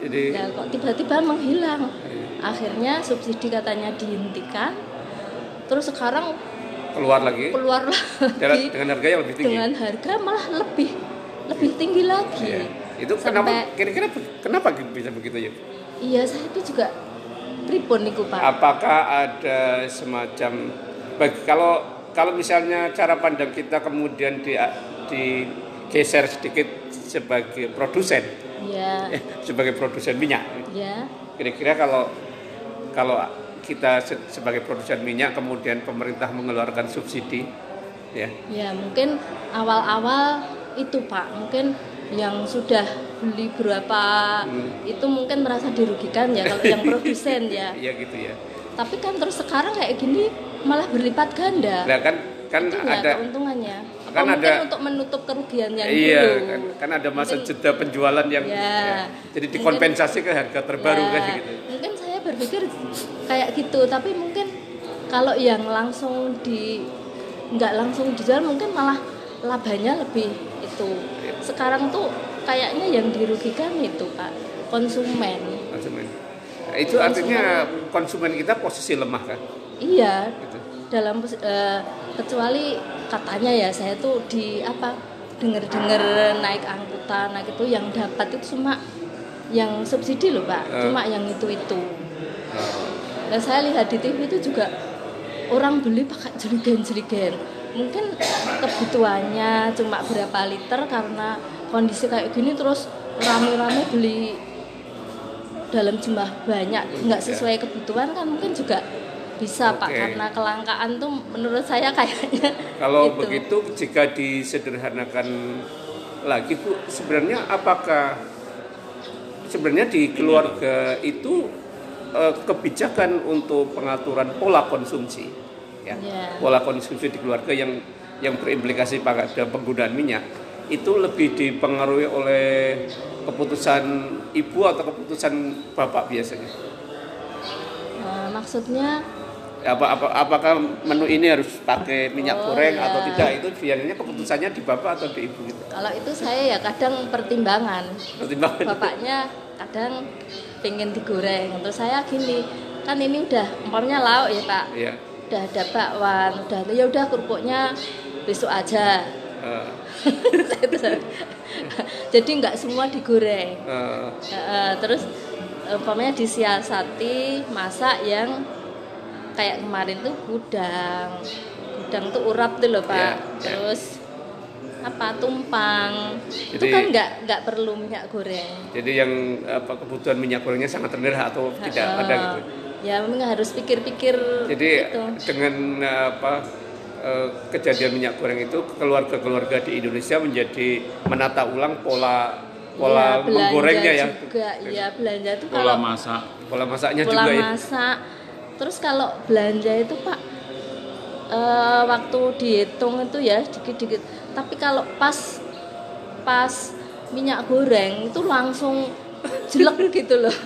Jadi Ya kok tiba-tiba menghilang. Akhirnya subsidi katanya dihentikan. Terus sekarang keluar lagi keluar dengan, lagi dengan harga yang lebih tinggi. dengan harga malah lebih lebih tinggi lagi. Iya. Itu Sampai- kenapa? Kira-kira kenapa bisa begitu ya? Iya, saya itu juga pripun niku, Pak. Apakah ada semacam bagi kalau kalau misalnya cara pandang kita kemudian di digeser sedikit sebagai produsen Iya. eh, sebagai produsen minyak Ya. kira-kira kalau kalau kita se- sebagai produsen minyak kemudian pemerintah mengeluarkan subsidi ya Ya, mungkin awal-awal itu, Pak. Mungkin yang sudah beli berapa Hmm. itu mungkin merasa dirugikan ya kalau yang produsen ya. iya gitu ya Tapi kan terus sekarang kayak gini malah berlipat ganda. nah kan kan itu ada keuntungannya. Apa kan mungkin ada- untuk menutup kerugian yang iya dulu? kan, kan ada masa Mungkin- jeda penjualan yang Ya. ya, jadi Mungkin- dikompensasi ke harga terbaru Ya, kan gitu Mungkin saya berpikir kayak gitu, tapi mungkin kalau yang langsung di nggak langsung dijual mungkin malah labanya lebih itu. Sekarang tuh kayaknya yang dirugikan itu Pak konsumen. konsumen itu artinya konsumen kita posisi lemah kan Iya, gitu. dalam eh, kecuali katanya ya saya tuh di apa dengar-dengar naik angkutan naik itu yang dapat itu cuma yang subsidi loh pak Eh. cuma yang itu itu. Dan saya lihat di TV itu juga orang beli pakai jerigen-jerigen mungkin kebutuhannya cuma berapa liter karena kondisi kayak gini terus rame-rame beli dalam jumlah banyak nggak sesuai kebutuhan kan mungkin juga bisa pak Oke. karena kelangkaan tuh menurut saya kayaknya Kalau gitu. begitu jika disederhanakan lagi Bu, sebenarnya apakah sebenarnya di keluarga itu eh, kebijakan untuk pengaturan pola konsumsi ya. Ya. Pola konsumsi di keluarga yang yang berimplikasi pada penggunaan minyak itu lebih dipengaruhi oleh keputusan ibu atau keputusan bapak biasanya. Eh, maksudnya apa, apa apakah menu ini harus pakai minyak Oh, goreng iya. atau tidak itu biasanya keputusannya di bapak atau di ibu gitu kalau itu saya ya kadang pertimbangan pertimbangan bapaknya kadang pengen digoreng. Terus saya gini kan ini udah umpamanya lauk ya pak. Ya udah ada bakwan udah ya udah kerupuknya besok aja. Eh, jadi nggak semua digoreng. Eh, Heeh, terus umpamanya disiasati masak yang kayak kemarin tuh gudang. Gudang tuh urap tuh loh pak. Ya, ya. terus apa tumpang itu Jadi- kan nggak nggak perlu minyak goreng jadi yang apa kebutuhan minyak gorengnya sangat rendah atau tidak Heeh. ada gitu. ya memang harus pikir-pikir Jadi gitu. dengan apa eh, kejadian minyak goreng itu keluarga-keluarga di Indonesia menjadi menata ulang pola pola Ya, menggorengnya ya. juga ya belanja itu pola kalau masak Pola masaknya pola juga ya. masak terus kalau belanja itu pak eh, waktu dihitung itu ya dikit-dikit tapi kalau pas pas minyak goreng itu langsung jelek gitu loh.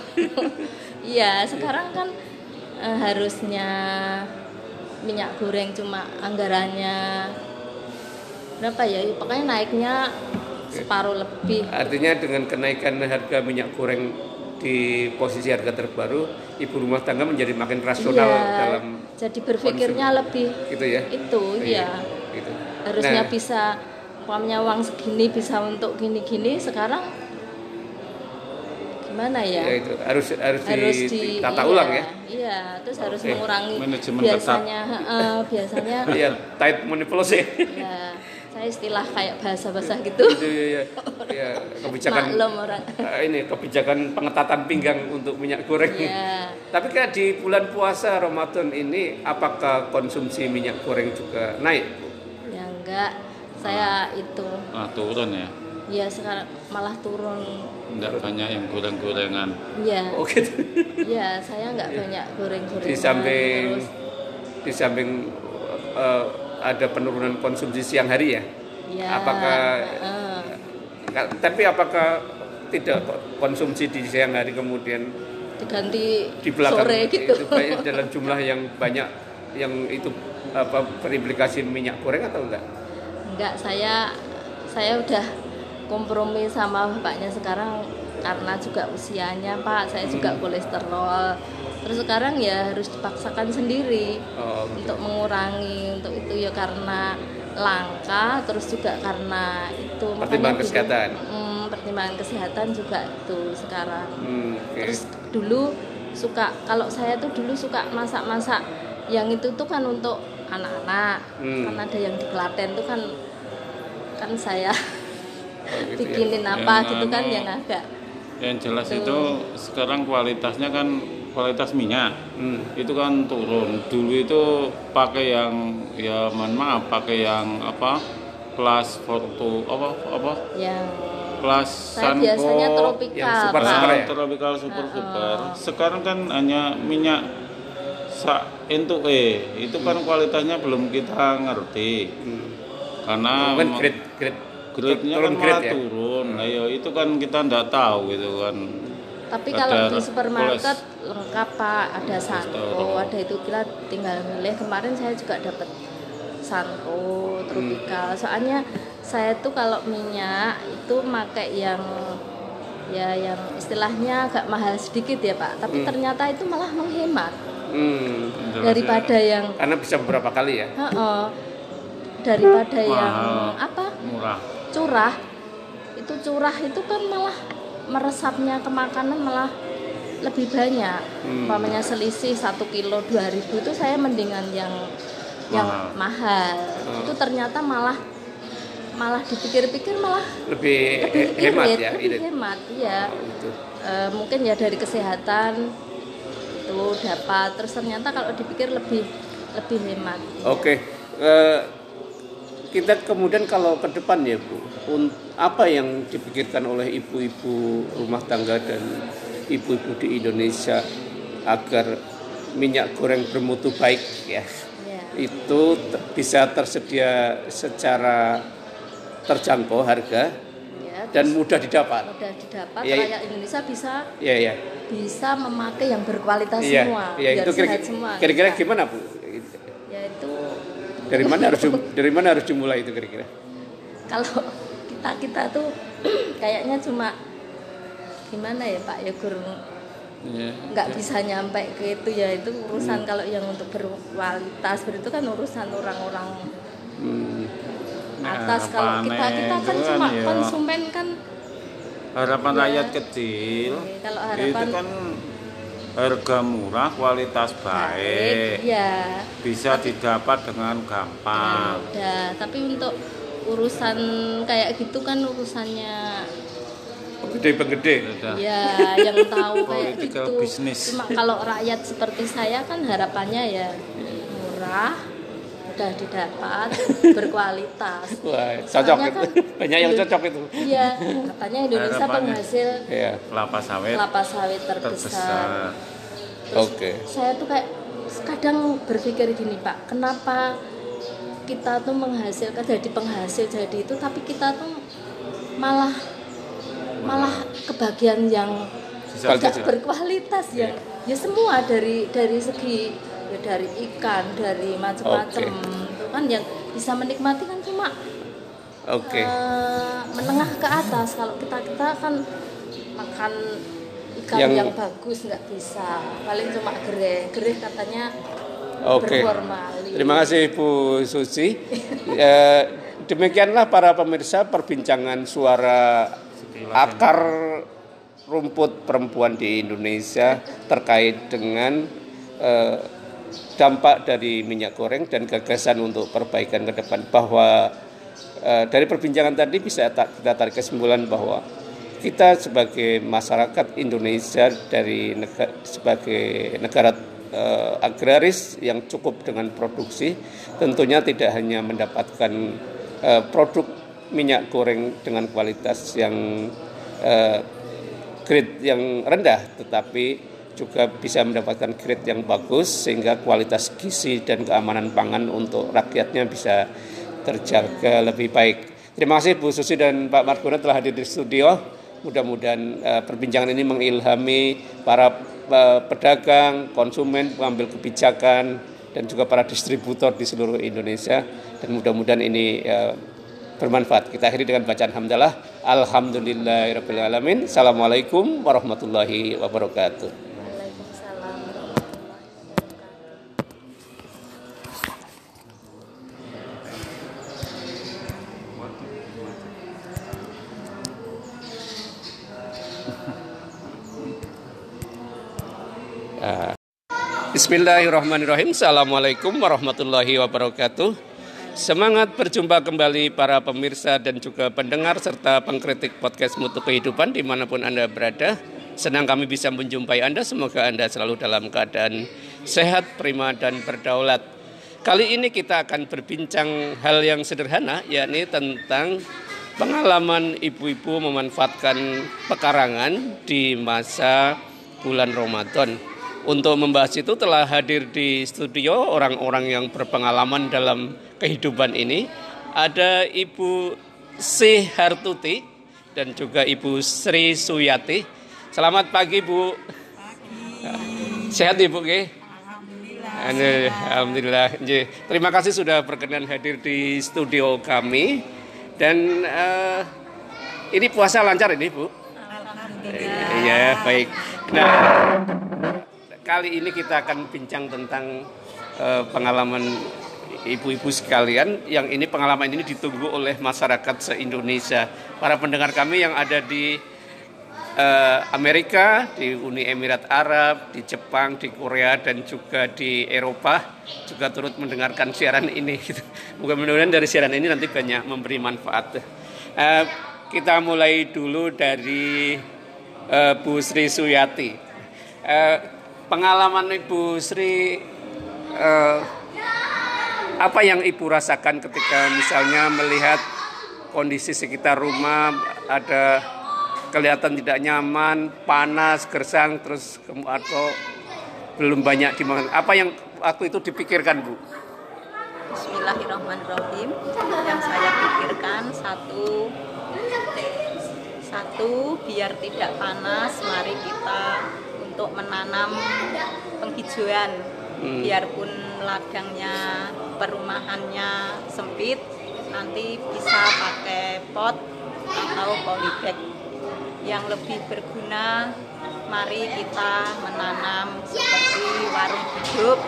Iya sekarang kan eh, harusnya minyak goreng cuma anggarannya berapa ya? Pokoknya naiknya separuh lebih. Artinya dengan kenaikan harga minyak goreng di posisi harga terbaru, ibu rumah tangga menjadi makin rasional Iya, dalam jadi berpikirnya lebih gitu ya. itu Iya, ya gitu. Harusnya Nah, bisa umpamanya uang segini bisa untuk gini-gini sekarang gimana ya, ya itu harus harus, harus di, di ditata iya, ulang ya. iya terus harus Oke. mengurangi Manajemen biasanya heeh, biasanya Iya, tight manipulasi. ya saya istilah kayak bahasa-bahasa gitu itu ya, ya, kebijakan maklum orang eh, ini kebijakan pengetatan pinggang untuk minyak goreng. ya Tapi kan di bulan puasa Ramadan ini apakah konsumsi minyak goreng juga naik? Enggak saya itu. ah, turun ya? Ya sekarang malah turun. Nggak banyak yang goreng-gorengan? Ya Oh gitu. ya saya nggak banyak goreng-gorengan. Di samping terus di samping eh, ada penurunan konsumsi siang hari ya. ya Apakah. Ka- tapi apakah tidak konsumsi di siang hari kemudian diganti di belakang sore gitu? itu dalam jumlah yang banyak yang itu apa berimplikasi minyak goreng atau enggak? enggak saya saya udah kompromi sama bapaknya sekarang karena juga usianya pak saya juga Hmm. kolesterol terus sekarang ya harus dipaksakan sendiri Oh, untuk mengurangi untuk itu ya karena langka terus juga karena itu Pertimbangan kesehatan. Mm, pertimbangan kesehatan juga itu sekarang Hmm, oke. terus dulu suka kalau saya tuh dulu suka masak-masak yang itu tuh kan untuk anak-anak Hmm. kan ada yang di Klaten tuh kan kan saya Oh, gitu ya. bikinin apa Yang gitu kan anu, yang agak yang jelas Tuh. itu sekarang kualitasnya kan kualitas minyak Hmm. itu kan turun dulu itu pakai yang ya mohon maaf pakai yang apa kelas foto apa apa yang kelas saya biasanya Sanko, tropikal yang super super ya? tropical super super. Sekarang kan hanya minyak sa into E. Itu kan kualitasnya belum kita ngerti. Hmm. Karena kan grade grade grade-nya turun kan grade malah ya? turun. Nah, ya itu kan kita ndak tahu gitu kan. tapi Ada kalau di supermarket koles- lengkap pak ada Sanko ada itu kita tinggal milih kemarin saya juga dapat Sanko tropikal soalnya saya tuh kalau minyak itu pakai yang ya yang istilahnya agak mahal sedikit ya pak tapi ternyata itu malah menghemat Hmm. Jelas daripada ya. yang Karena bisa beberapa kali ya. Heeh. daripada yang Mahal. apa murah. curah itu curah itu kan malah meresapnya ke makanan malah lebih banyak Hmm. umpamanya selisih satu kilo dua ribu itu saya mendingan yang yang mahal Oh. itu ternyata malah malah dipikir-pikir malah Lebih, lebih he- hemat irit, ya. lebih irit. hemat iya Oh, itu. Eh, mungkin ya dari kesehatan itu dapat terus ternyata kalau dipikir lebih lebih hemat. Oke, eh, kita kemudian kalau ke depan ya Bu, apa yang dipikirkan oleh ibu-ibu rumah tangga dan ibu-ibu di Indonesia agar minyak goreng bermutu baik ya Iya. itu bisa tersedia secara terjangkau harga Ya, dan mudah didapat. mudah didapat Ya, rakyat Indonesia bisa Ya ya. bisa memakai yang berkualitas Iya, semua biar itu kira- sehat semua kira-kira gimana Bu? ya itu Dari mana harus dari mana harus dimulai itu kira-kira? kalau kita kita tuh kayaknya cuma gimana ya Pak ya Gur Iya. nggak bisa nyampe ke itu ya itu urusan kalau yang untuk berkualitas itu kan urusan orang-orang Hmm. Atas Nah, kalau kita panen kita kan itu kan cuma ya. konsumen kan harapan Iya. rakyat kecil kalau itu harapan kan harga murah kualitas baik ya bisa didapat dengan gampang udah tapi untuk urusan kayak gitu kan urusannya Gede-gede. Udah. ya yang tahu kayak gitu business. cuma kalau rakyat seperti saya kan harapannya ya murah udah didapat berkualitas Wah, cocok itu. kan Banyak yang Indo- cocok itu. iya katanya Indonesia Harapannya. penghasil Iya. kelapa sawit kelapa sawit terbesar terbesar Oke. saya tuh kayak kadang berpikir gini Pak, kenapa kita tuh menghasilkan jadi penghasil jadi itu tapi kita tuh malah malah kebagian yang tidak Kualitas. berkualitas ya. Ya semua dari dari segi ya dari ikan, dari macam-macam itu kan yang bisa menikmati kan cuma Oke. eh, menengah ke atas. Kalau kita kita kan makan ikan Yang- yang, bagus nggak bisa. Paling cuma gereh. Gereh katanya Oke. berformalin. Terima kasih Bu Susi. Eh, demikianlah para pemirsa perbincangan suara akar rumput perempuan di Indonesia terkait dengan eh, dampak dari minyak goreng dan gagasan untuk perbaikan ke depan. Bahwa eh, dari perbincangan tadi bisa tak- kita tarik kesimpulan bahwa kita sebagai masyarakat Indonesia dari negara, sebagai negara eh, agraris yang cukup dengan produksi tentunya tidak hanya mendapatkan eh, produk minyak goreng dengan kualitas yang eh, grade yang rendah tetapi juga bisa mendapatkan grade yang bagus sehingga kualitas gizi dan keamanan pangan untuk rakyatnya bisa terjaga lebih baik. Terima kasih Bu Susi dan Pak Margono telah hadir di studio. Mudah-mudahan eh, perbincangan ini mengilhami para eh, pedagang, konsumen, pengambil kebijakan dan juga para distributor di seluruh Indonesia dan mudah-mudahan ini eh, bermanfaat. Kita akhiri dengan bacaan hamdalah. Alhamdulillahirabbil alamin. Assalamualaikum warahmatullahi wabarakatuh. Bismillahirrahmanirrahim. Assalamualaikum warahmatullahi wabarakatuh. Semangat berjumpa kembali para pemirsa dan juga pendengar serta pengkritik podcast Mutu Kehidupan di mana pun Anda berada. Senang kami bisa menjumpai Anda. Semoga Anda selalu dalam keadaan sehat, prima, dan berdaulat. Kali ini kita akan berbincang hal yang sederhana, yakni tentang pengalaman ibu-ibu memanfaatkan pekarangan di masa bulan Ramadan. Untuk membahas itu telah hadir di studio orang-orang yang berpengalaman dalam kehidupan ini. Ada Ibu C. Hartuti dan juga Ibu Sri Suyati. Selamat pagi Bu. Sehat Ibu Ge? Alhamdulillah. Alhamdulillah. Nggih. Terima kasih sudah berkenan hadir di studio kami. Dan eh, ini puasa lancar ini Bu? Iya, baik. Nah, kali ini kita akan bincang tentang eh, pengalaman ibu-ibu sekalian yang ini pengalaman ini ditunggu oleh masyarakat se-Indonesia. Para pendengar kami yang ada di eh, Amerika, di Uni Emirat Arab, di Jepang, di Korea dan juga di Eropa juga turut mendengarkan siaran ini. Mudah-mudahan dari siaran ini nanti banyak memberi manfaat. Eh, kita mulai dulu dari Bu Sri Suyati. Pengalaman Ibu Sri eh, apa yang Ibu rasakan ketika misalnya melihat kondisi sekitar rumah ada kelihatan tidak nyaman, panas, gersang, terus atau belum banyak dimakan. Apa yang waktu itu dipikirkan, Bu? Bismillahirrahmanirrahim. Yang saya pikirkan satu satu biar tidak panas, mari kita untuk menanam penghijauan. Biarpun ladangnya perumahannya sempit, nanti bisa pakai pot atau polybag yang lebih berguna mari kita menanam seperti warung hidup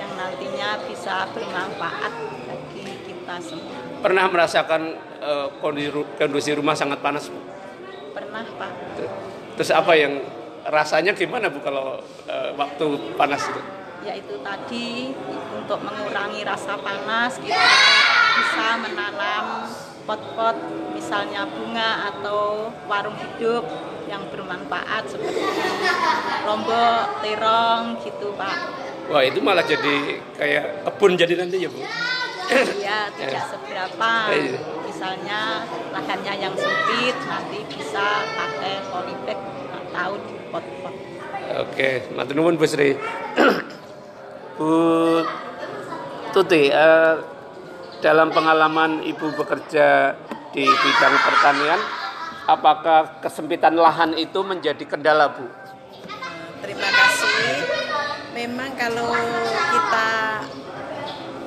yang nantinya bisa bermanfaat bagi kita semua Pernah merasakan eh, kondisi, ru- kondisi rumah sangat panas, Bu? pernah Pak Terus apa yang rasanya gimana Bu kalau eh, waktu panas itu? yaitu tadi untuk mengurangi rasa panas kita bisa menanam pot-pot misalnya bunga atau warung hidup yang bermanfaat seperti lombok, terong gitu Pak. Wah itu malah jadi kayak kebun jadi nanti ya Bu? Iya tidak seberapa. Iya. Misalnya lahannya yang sempit nanti bisa pakai polybag atau pot-pot. Oke, matur nuwun Bu Sri. Bu Tuti, eh, dalam pengalaman Ibu bekerja di bidang pertanian, apakah kesempitan lahan itu menjadi kendala, Bu? Terima kasih. Memang kalau kita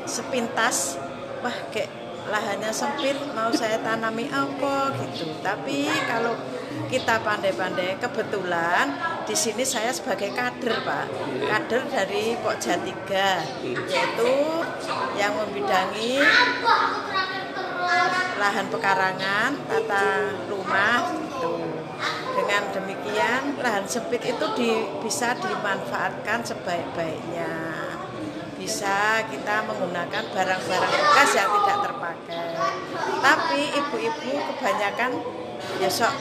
sepintas, wah kayak lahannya sempit, mau saya tanami apa gitu. Tapi kalau kita pandai-pandai, kebetulan di sini saya sebagai kader pak, kader dari Pokja 3, yaitu yang membidangi lahan pekarangan, tata rumah gitu. Dengan demikian lahan sempit itu di- bisa dimanfaatkan sebaik-baiknya. Bisa kita menggunakan barang-barang bekas yang tidak terpakai. Tapi ibu-ibu kebanyakan ya sok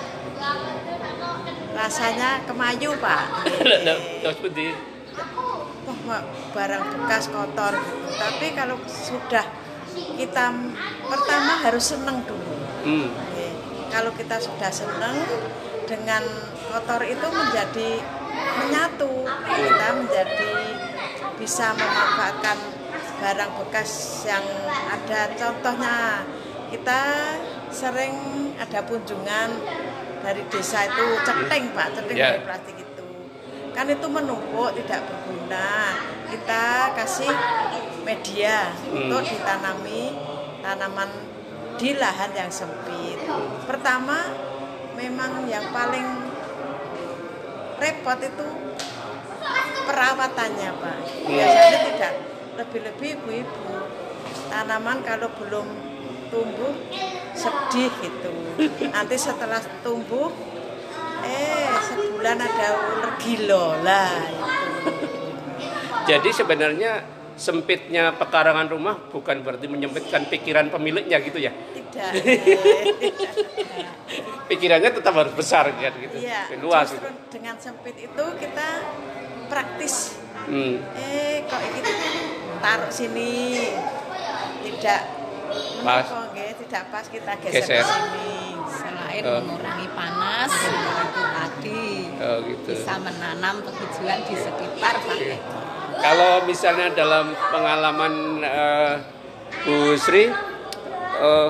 rasanya kemayu pak. Pak, barang bekas kotor gitu. Tapi kalau sudah kita pertama harus seneng dulu. hmm, Oke. Kalau kita sudah senang dengan kotor itu menjadi menyatu, kita menjadi bisa memanfaatkan barang bekas yang ada. Contohnya kita sering ada kunjungan dari desa itu ceteng pak, ceteng Ya. dari plastik itu. Kan itu menumpuk tidak berguna. Kita kasih media untuk ditanami tanaman di lahan yang sempit. Pertama, memang yang paling repot itu perawatannya, Pak. Biasanya tidak lebih-lebih ibu-ibu. Tanaman kalau belum tumbuh sedih gitu. Nanti setelah tumbuh eh sebulan ada ular lah itu. jadi sebenarnya sempitnya pekarangan rumah bukan berarti menyempitkan pikiran pemiliknya gitu ya? Tidak. Pikirannya tetap harus besar kan gitu, Iya, luas gitu. dengan sempit itu kita praktis. Hmm. Eh, kok ini taruh sini tidak Pas. Nggih, tidak pas kita geser, Geser. Selain Oh. mengurangi panas, itu tadi Oh gitu. bisa menanam penghijauan di sekitar pakai Kalau misalnya dalam pengalaman eh, Bu Sri, eh,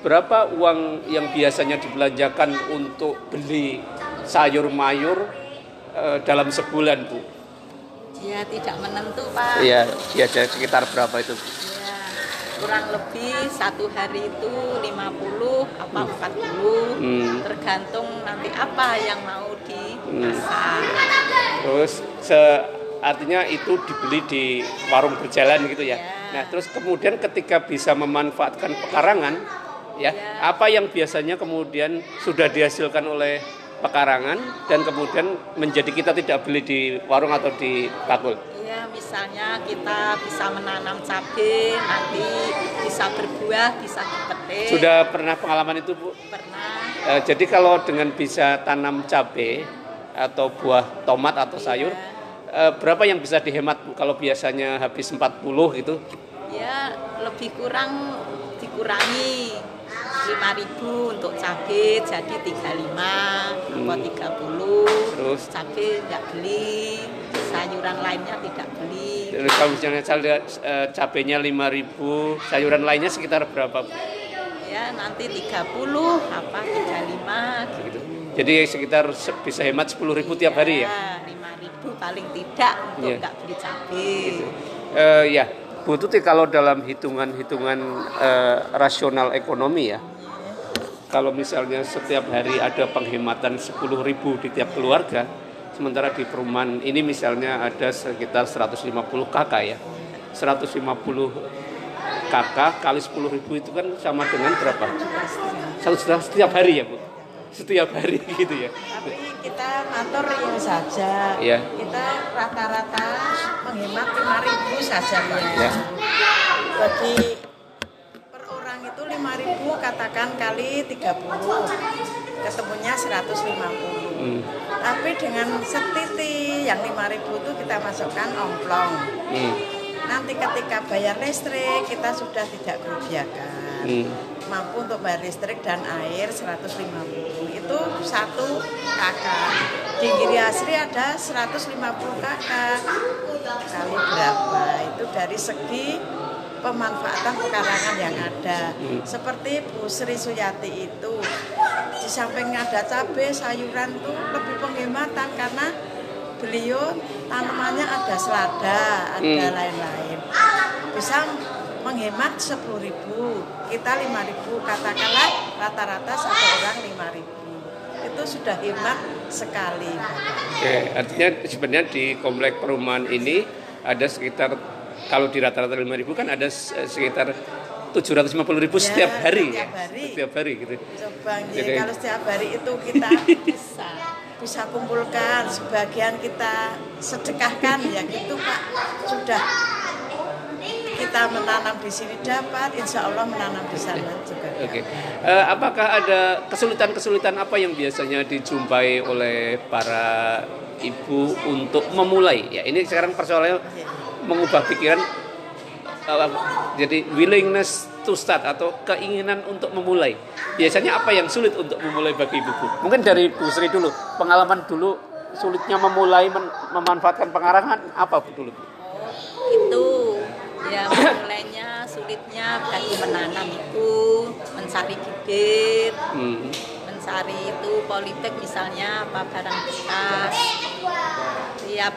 berapa uang yang biasanya dibelanjakan untuk beli sayur mayur eh, dalam sebulan, Bu? Ya tidak menentu Pak. Iya, biasanya sekitar berapa itu? Kurang lebih satu hari itu 50 apa 40 Hmm. tergantung nanti apa yang mau dimasak. Terus se- artinya itu dibeli di warung berjalan gitu ya. Ya. Nah, terus kemudian ketika bisa memanfaatkan pekarangan, ya, Ya. apa yang biasanya kemudian sudah dihasilkan oleh pekarangan dan kemudian menjadi kita tidak beli di warung atau di bakul. Iya, misalnya kita bisa menanam cabai, nanti bisa berbuah, bisa dipetik. Sudah pernah pengalaman itu, Bu? pernah. Eh, jadi kalau dengan bisa tanam cabai atau buah tomat atau sayur, eh, berapa yang bisa dihemat Bu kalau biasanya habis 40 gitu? Ya, lebih kurang dikurangi 5.000 untuk cabai jadi 35 atau 30 Terus? cabai nggak beli sayuran lainnya tidak beli Jadi kalau misalnya eh, cabenya 5000, sayuran lainnya sekitar berapa? Bu? ya nanti 30 apa 35 gitu Jadi sekitar se- bisa hemat 10.000 tiap hari ya? ya 5.000 paling tidak untuk Iya. nggak beli cabai Eh, ya, Bu Tuti kalau dalam hitungan-hitungan eh, rasional ekonomi ya, kalau misalnya setiap hari ada penghematan 10.000 di tiap keluarga, sementara di perumahan ini misalnya ada sekitar 150 kakak ya. 150 kakak kali 10.000 itu kan sama dengan berapa? Satu setiap hari ya, Bu? Setiap hari gitu ya. Tapi kita ngatur ini saja. Iya. Kita rata-rata menghemat 5.000 saja Pak. Ya. Bagi per orang itu 5.000 katakan kali 30. Ketemunya 150. Hmm. Tapi dengan setiti yang 5.000 itu kita masukkan omplong. Hmm. Nanti ketika bayar listrik kita sudah tidak kerugiakan. Hmm. Mampu untuk bayar listrik dan air 150. Itu satu kakak. Di Giri Asri ada 150 kakak. Kali berapa? Itu dari segi pemanfaatan pekarangan yang ada. Seperti Bu Sri Suyati itu di samping ada cabai, sayuran tuh lebih penghematan karena beliau tanamannya ada selada, ada Hmm. lain-lain. Bisa menghemat 10.000, kita 5.000, katakanlah rata-rata satu orang 5.000. Itu sudah hemat sekali. Oke, artinya sebenarnya di komplek perumahan ini ada sekitar kalau di rata-rata 5.000 kan ada se- sekitar 750 ribu Ya, setiap hari setiap ya? hari. setiap hari gitu Coba nggih, Jadi- kalau setiap hari itu kita bisa bisa kumpulkan sebagian kita sedekahkan ya gitu Pak sudah kita menanam di sini dapat insya Allah menanam di sana juga Oke, Eh, apakah ada kesulitan-kesulitan apa yang biasanya dijumpai oleh para ibu untuk memulai? Ya, ini sekarang persoalannya mengubah pikiran, eh, jadi willingness to start atau keinginan untuk memulai. Biasanya apa yang sulit untuk memulai bagi ibu-ibu? Mungkin dari Bu Sri dulu, pengalaman dulu sulitnya memulai men- memanfaatkan pengarangan apa Bu dulu? Itu ya mulainya sulitnya bagi menanam itu mencari bibit Hmm. mencari itu politik misalnya apa barang bekas tiap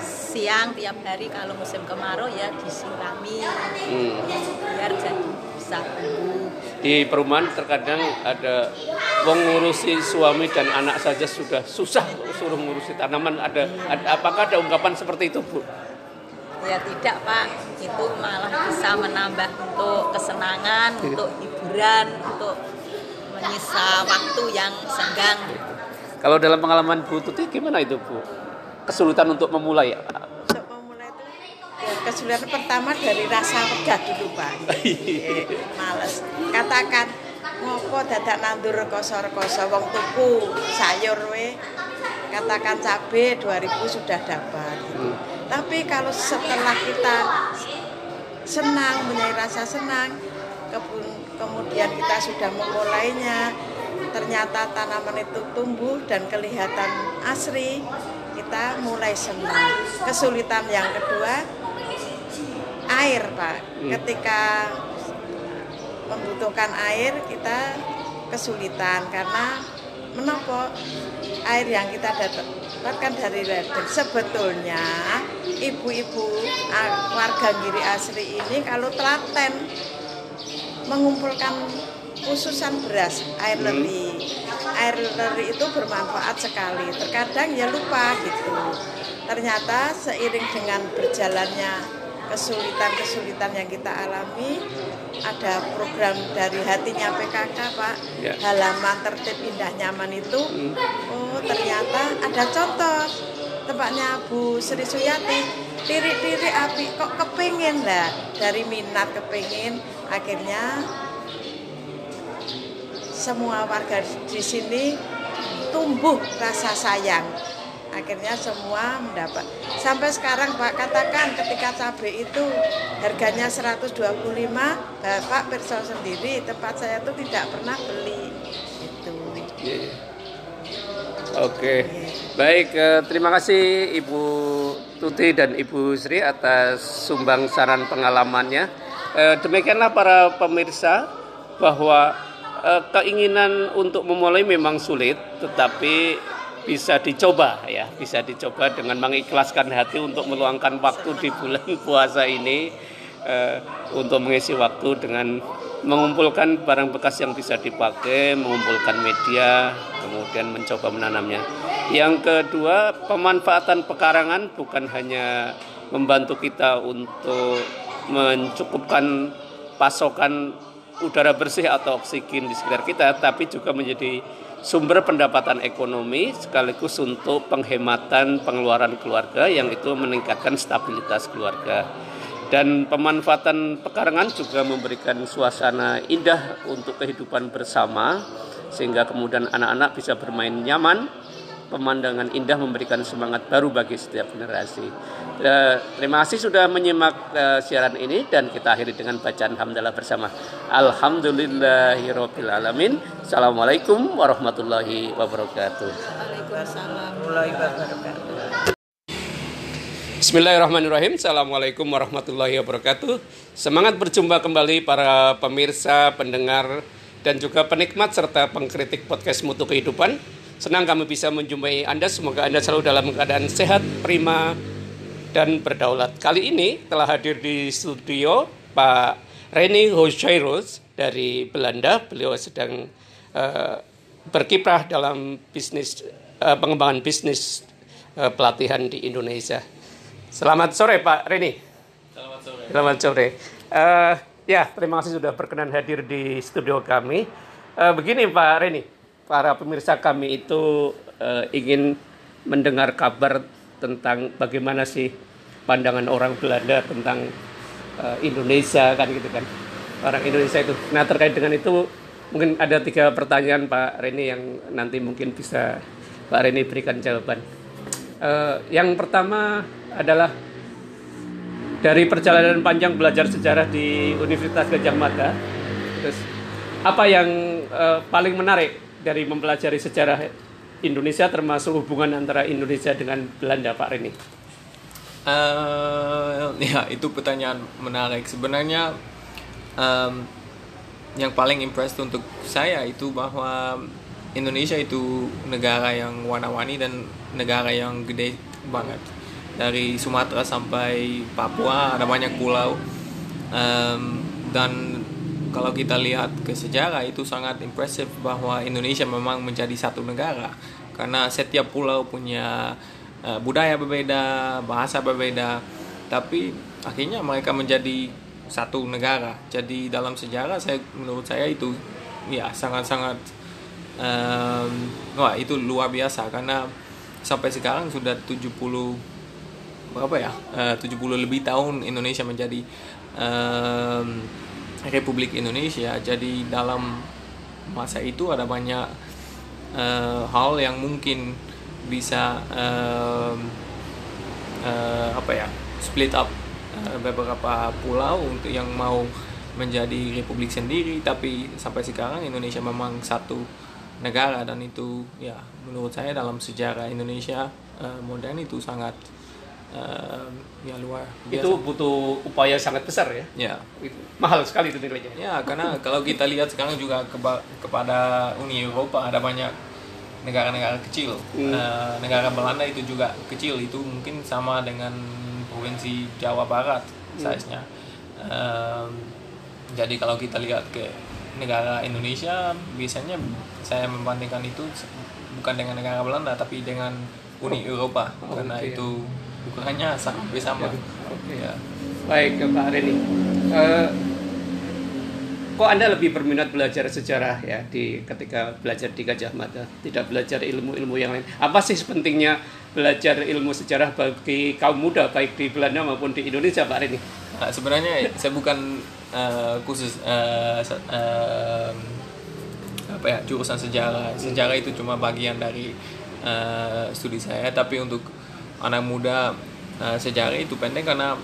siang tiap hari kalau musim kemarau ya disirami Hmm. biar jadi bisa tumbuh. Di perumahan terkadang ada wong ngurusi suami dan anak saja sudah susah suruh ngurusi tanaman. Ada, ada apakah ada ungkapan seperti itu bu ya tidak pak. Itu malah bisa menambah untuk kesenangan untuk hiburan untuk menyisa waktu yang senggang. Kalau dalam pengalaman bu Tuti gimana itu bu? Kesulitan untuk memulai? Untuk memulai itu ya, kesulitan pertama dari rasa wegah dulu Pak. Eh, males. Katakan ngopo dadak nandur kosor-kosor wong tuku sayur we. Katakan cabe 2000 sudah dapat tapi kalau setelah kita senang punya rasa senang kemudian kita sudah memulainya ternyata tanaman itu tumbuh dan kelihatan asri kita mulai senang. Kesulitan yang kedua air pak. Ketika membutuhkan air kita kesulitan karena menopo air yang kita dapatkan dari ledeng sebetulnya ibu-ibu warga Giri Asri ini kalau telaten mengumpulkan khususan beras air leri. Air leri itu bermanfaat sekali. Terkadang ya lupa gitu. Ternyata seiring dengan berjalannya kesulitan-kesulitan yang kita alami. Ada program dari hatinya PKK Pak. Ya. halaman tertib indah nyaman itu. Oh ternyata ada contoh. Tempatnya Bu Sri Suyati. Tirik-tirik api kok kepingin lah. Dari minat kepingin akhirnya semua warga di sini tumbuh rasa sayang akhirnya semua mendapat sampai sekarang Pak katakan ketika cabai itu harganya 125 Bapak perso sendiri tempat saya itu tidak pernah beli itu Iya, iya. Oke, baik. eh, terima kasih Ibu Tuti dan Ibu Sri atas sumbang saran pengalamannya. Eh, demikianlah para pemirsa bahwa eh, keinginan untuk memulai memang sulit, tetapi bisa dicoba ya, bisa dicoba dengan mengikhlaskan hati untuk meluangkan waktu di bulan puasa ini eh, untuk mengisi waktu dengan mengumpulkan barang bekas yang bisa dipakai, mengumpulkan media, kemudian mencoba menanamnya. Yang kedua, pemanfaatan pekarangan bukan hanya membantu kita untuk mencukupkan pasokan udara bersih atau oksigen di sekitar kita, tapi juga menjadi sumber pendapatan ekonomi sekaligus untuk penghematan pengeluaran keluarga yang itu meningkatkan stabilitas keluarga. Dan pemanfaatan pekarangan juga memberikan suasana indah untuk kehidupan bersama sehingga kemudian anak-anak bisa bermain nyaman pemandangan indah memberikan semangat baru bagi setiap generasi. Uh, terima kasih sudah menyimak uh, siaran ini dan kita akhiri dengan bacaan hamdalah bersama. Alhamdulillahirobbilalamin. Assalamualaikum warahmatullahi wabarakatuh. Waalaikumsalam warahmatullahi wabarakatuh. Bismillahirrahmanirrahim. Assalamualaikum warahmatullahi wabarakatuh. Semangat berjumpa kembali para pemirsa, pendengar, dan juga penikmat serta pengkritik podcast Mutu Kehidupan. Senang kami bisa menjumpai Anda. Semoga Anda selalu dalam keadaan sehat, prima, dan berdaulat. Kali ini telah hadir di studio Pak Reni Hoshairos dari Belanda. Beliau sedang uh, berkiprah dalam bisnis uh, pengembangan bisnis uh, pelatihan di Indonesia. Selamat sore Pak Reni. Selamat sore. Selamat sore. Uh, ya, terima kasih sudah berkenan hadir di studio kami. Uh, begini Pak Reni, para pemirsa kami itu uh, ingin mendengar kabar tentang bagaimana sih pandangan orang Belanda tentang uh, Indonesia kan gitu kan. Orang Indonesia itu. Nah terkait dengan itu mungkin ada tiga pertanyaan Pak Reni yang nanti mungkin bisa Pak Reni berikan jawaban. Uh, yang pertama adalah dari perjalanan panjang belajar sejarah di Universitas Gajah Mada. Terus apa yang uh, paling menarik dari mempelajari sejarah Indonesia termasuk hubungan antara Indonesia dengan Belanda, Pak Reni? Uh, ya itu pertanyaan menarik. Sebenarnya um, yang paling impress untuk saya itu bahwa Indonesia itu negara yang warna-warni dan negara yang gede banget dari Sumatera sampai Papua ada banyak pulau um, dan kalau kita lihat ke sejarah itu sangat impresif bahwa Indonesia memang menjadi satu negara. Karena setiap pulau punya uh, budaya berbeda bahasa berbeda. Tapi akhirnya mereka menjadi satu negara. Jadi dalam sejarah saya menurut saya itu ya sangat-sangat um, wah itu luar biasa. Karena sampai sekarang sudah 70 berapa ya? Eh, uh, 70 lebih tahun Indonesia menjadi um, Republik Indonesia. Jadi dalam masa itu ada banyak uh, hal yang mungkin bisa um, uh, apa ya split up uh, beberapa pulau untuk yang mau menjadi republik sendiri. Tapi sampai sekarang Indonesia memang satu negara dan itu ya menurut saya dalam sejarah Indonesia uh, modern itu sangat uh, ya luar biasa. Itu butuh upaya sangat besar ya. Ya. Itu mahal sekali itu nilainya. Ya, karena kalau kita lihat sekarang juga keba- kepada Uni Eropa ada banyak negara-negara kecil. Hmm. Uh, negara Belanda itu juga kecil, itu mungkin sama dengan provinsi Jawa Barat hmm. size-nya. Uh, jadi kalau kita lihat ke negara Indonesia, biasanya saya membandingkan itu bukan dengan negara Belanda tapi dengan Uni Eropa oh, karena okay. itu ukurannya sama sama. Okay. Ya. Baik Pak Reni. Uh, kok Anda lebih berminat belajar sejarah ya di ketika belajar di Gajah Mada, tidak belajar ilmu-ilmu yang lain. Apa sih pentingnya belajar ilmu sejarah bagi kaum muda baik di Belanda maupun di Indonesia, Pak Reni? Nah, sebenarnya saya bukan uh, khusus uh, uh, apa ya jurusan sejarah. Sejarah itu cuma bagian dari uh, studi saya, tapi untuk anak muda uh, sejarah itu penting karena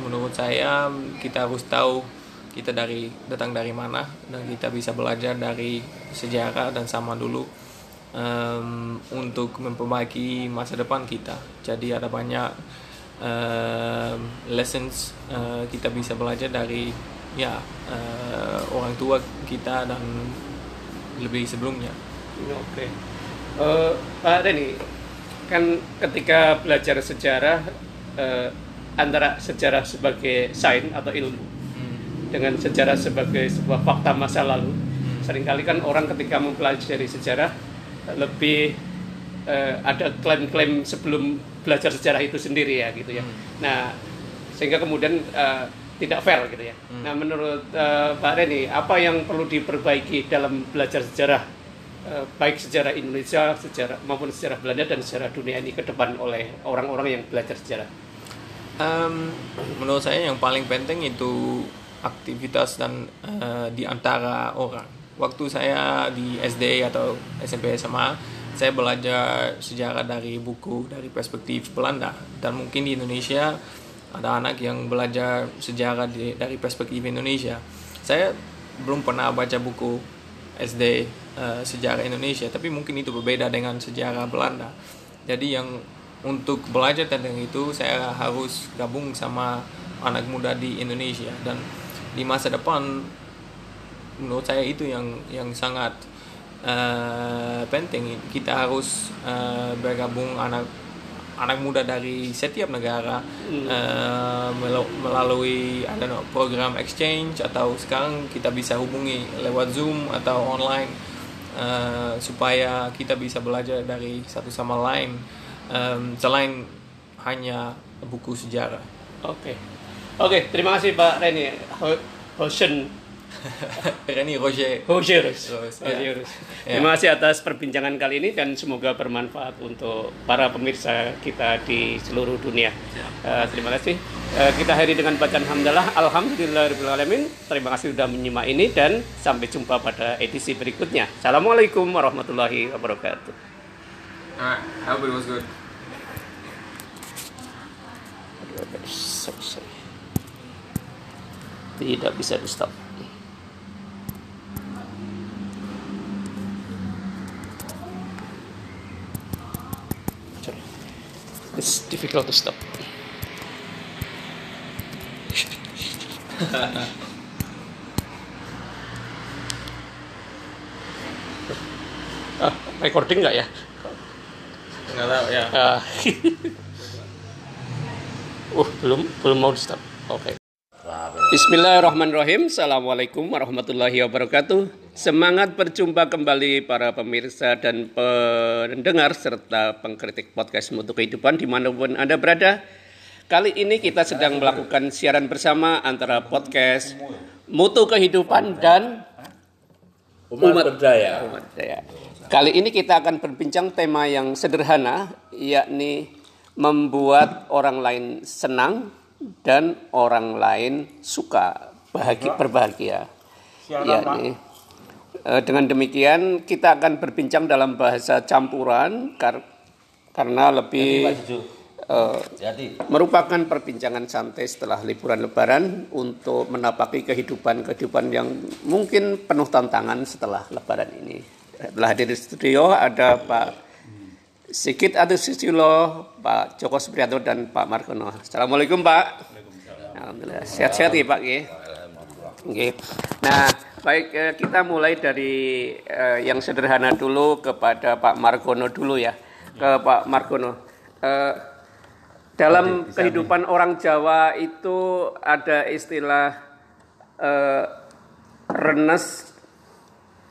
menurut saya kita harus tahu kita dari datang dari mana dan kita bisa belajar dari sejarah dan sama dulu um, untuk memperbaiki masa depan kita jadi ada banyak um, lessons uh, kita bisa belajar dari ya uh, orang tua kita dan lebih sebelumnya oke okay. uh, Pak Reni kan ketika belajar sejarah eh, antara sejarah sebagai sains atau ilmu hmm. dengan sejarah sebagai sebuah fakta masa lalu. Seringkali kan orang ketika mempelajari sejarah lebih eh, ada klaim-klaim sebelum belajar sejarah itu sendiri ya gitu ya. Nah, sehingga kemudian eh, tidak fair gitu ya. Nah, menurut eh, Pak Reni, apa yang perlu diperbaiki dalam belajar sejarah eh, baik sejarah Indonesia, sejarah maupun sejarah Belanda dan sejarah dunia ini ke depan oleh orang-orang yang belajar sejarah? Em, menurut saya yang paling penting itu aktivitas dan eh, di antara orang. Waktu saya di SD atau SMP SMA, saya belajar sejarah dari buku dari perspektif Belanda dan mungkin di Indonesia ada anak yang belajar sejarah di- dari perspektif Indonesia. Saya belum pernah baca buku SD eh, sejarah Indonesia, tapi mungkin itu berbeda dengan sejarah Belanda. Jadi yang untuk belajar tentang itu saya harus gabung sama anak muda di Indonesia. Dan di masa depan menurut saya itu yang yang sangat eh, penting. Kita harus eh, bergabung anak anak muda dari setiap negara eh, melo- melalui know, program exchange atau sekarang kita bisa hubungi lewat zoom atau online eh, supaya kita bisa belajar dari satu sama lain em, selain hanya buku sejarah. Oke. Oke, terima kasih Pak Reni. Ho- Hosen Reni Roger. Terus, ya. Hojerus. Ya. Terima kasih atas perbincangan kali ini dan semoga bermanfaat untuk para pemirsa kita di seluruh dunia. Eh, terima kasih. Eh, kita akhiri dengan bacaan hamdalah. Alhamdulillahirobbilalamin. Terima kasih sudah menyimak ini dan sampai jumpa pada edisi berikutnya. Assalamualaikum warahmatullahi wabarakatuh. Alright, hope it was good. Tidak bisa di stop. It's difficult to stop. ah, recording nggak ya? Nggak tahu ya. Ah. uh, belum belum mau di stop. Oke. Bismillahirrahmanirrahim. Assalamualaikum warahmatullahi wabarakatuh. Semangat berjumpa kembali para pemirsa dan pendengar serta pengkritik podcast Mutu Kehidupan di mana pun Anda berada. Kali ini kita sedang melakukan siaran bersama antara podcast Mutu Kehidupan dan Umat, berdaya. Umat Daya. Kali ini kita akan berbincang tema yang sederhana, yakni membuat orang lain senang dan orang lain suka, bahagia, berbahagia. Yakni, eh, dengan demikian kita akan berbincang dalam bahasa campuran kar- karena lebih eh, Jadi, merupakan perbincangan santai setelah liburan lebaran untuk menapaki kehidupan-kehidupan yang mungkin penuh tantangan setelah lebaran ini. Telah hadir di studio ada Pak Sigit Adu Susilo, Pak Joko Supriyanto dan Pak Margono. Assalamualaikum Pak. Alhamdulillah. Sehat-sehat ya Pak. Nggih. Nggih. Nah, baik eh, kita mulai dari eh, yang sederhana dulu kepada Pak Margono dulu ya. Ke Pak Margono. Eh, dalam kehidupan orang Jawa itu ada istilah eh, renes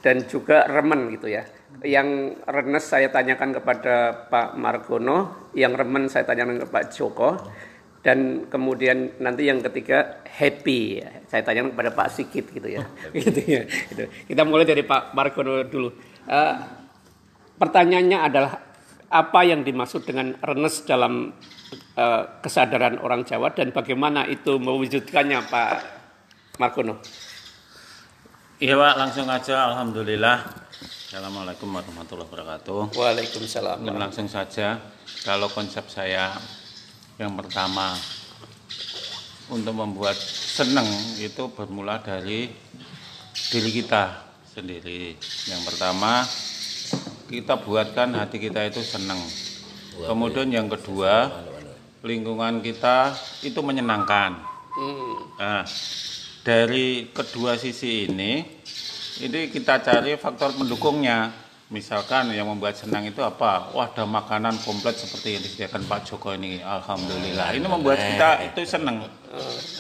dan juga remen gitu ya. Yang renes saya tanyakan kepada Pak Margono, yang remen saya tanyakan ke Pak Joko, dan kemudian nanti yang ketiga happy, ya. saya tanyakan kepada Pak Sigit gitu ya. gitu ya. Gitu. Kita mulai dari Pak Margono dulu. Eh, pertanyaannya adalah apa yang dimaksud dengan renes dalam eh, kesadaran orang Jawa dan bagaimana itu mewujudkannya Pak Margono? Iya Pak, langsung aja Alhamdulillah. Assalamualaikum warahmatullahi wabarakatuh. Waalaikumsalam. Dan langsung saja, kalau konsep saya yang pertama untuk membuat seneng itu bermula dari diri kita sendiri. Yang pertama, kita buatkan hati kita itu seneng. Kemudian yang kedua, lingkungan kita itu menyenangkan. Nah, dari kedua sisi ini, ini kita cari faktor pendukungnya. misalkan yang membuat senang itu apa? Wah, ada makanan komplit seperti yang disediakan Pak Joko ini. Alhamdulillah. Ini membuat kita itu senang.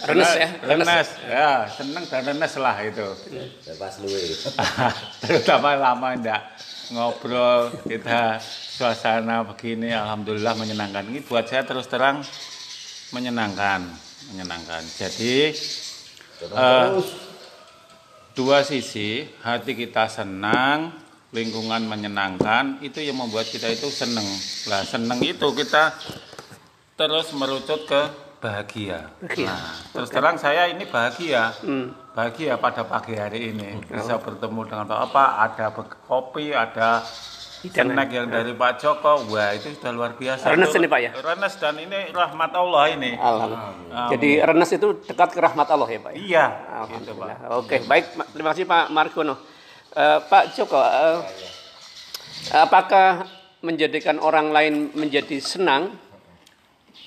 Renes ya, renes. Ya, senang dan renes lah itu. Pas luwe. Terutama lama enggak ngobrol kita suasana begini alhamdulillah menyenangkan. Ini buat saya terus terang menyenangkan, menyenangkan. Jadi eh, dua sisi, hati kita senang, lingkungan menyenangkan, itu yang membuat kita itu senang. Lah senang itu kita terus merucut ke bahagia. Nah, terus terang saya ini bahagia, bahagia pada pagi hari ini. Bisa bertemu dengan apa, ada kopi, ada snack yang dari Pak Joko, wah itu sudah luar biasa. Renes ini, Pak, ya? Renes dan ini rahmat Allah ini. Alhamdulillah. Jadi Renes itu dekat ke rahmat Allah ya Pak? ya? Iya, gitu Pak. Alhamdulillah. Oke, baik. Ma- Terima kasih Pak Margono. Eh, Pak Joko, eh, apakah menjadikan orang lain menjadi senang,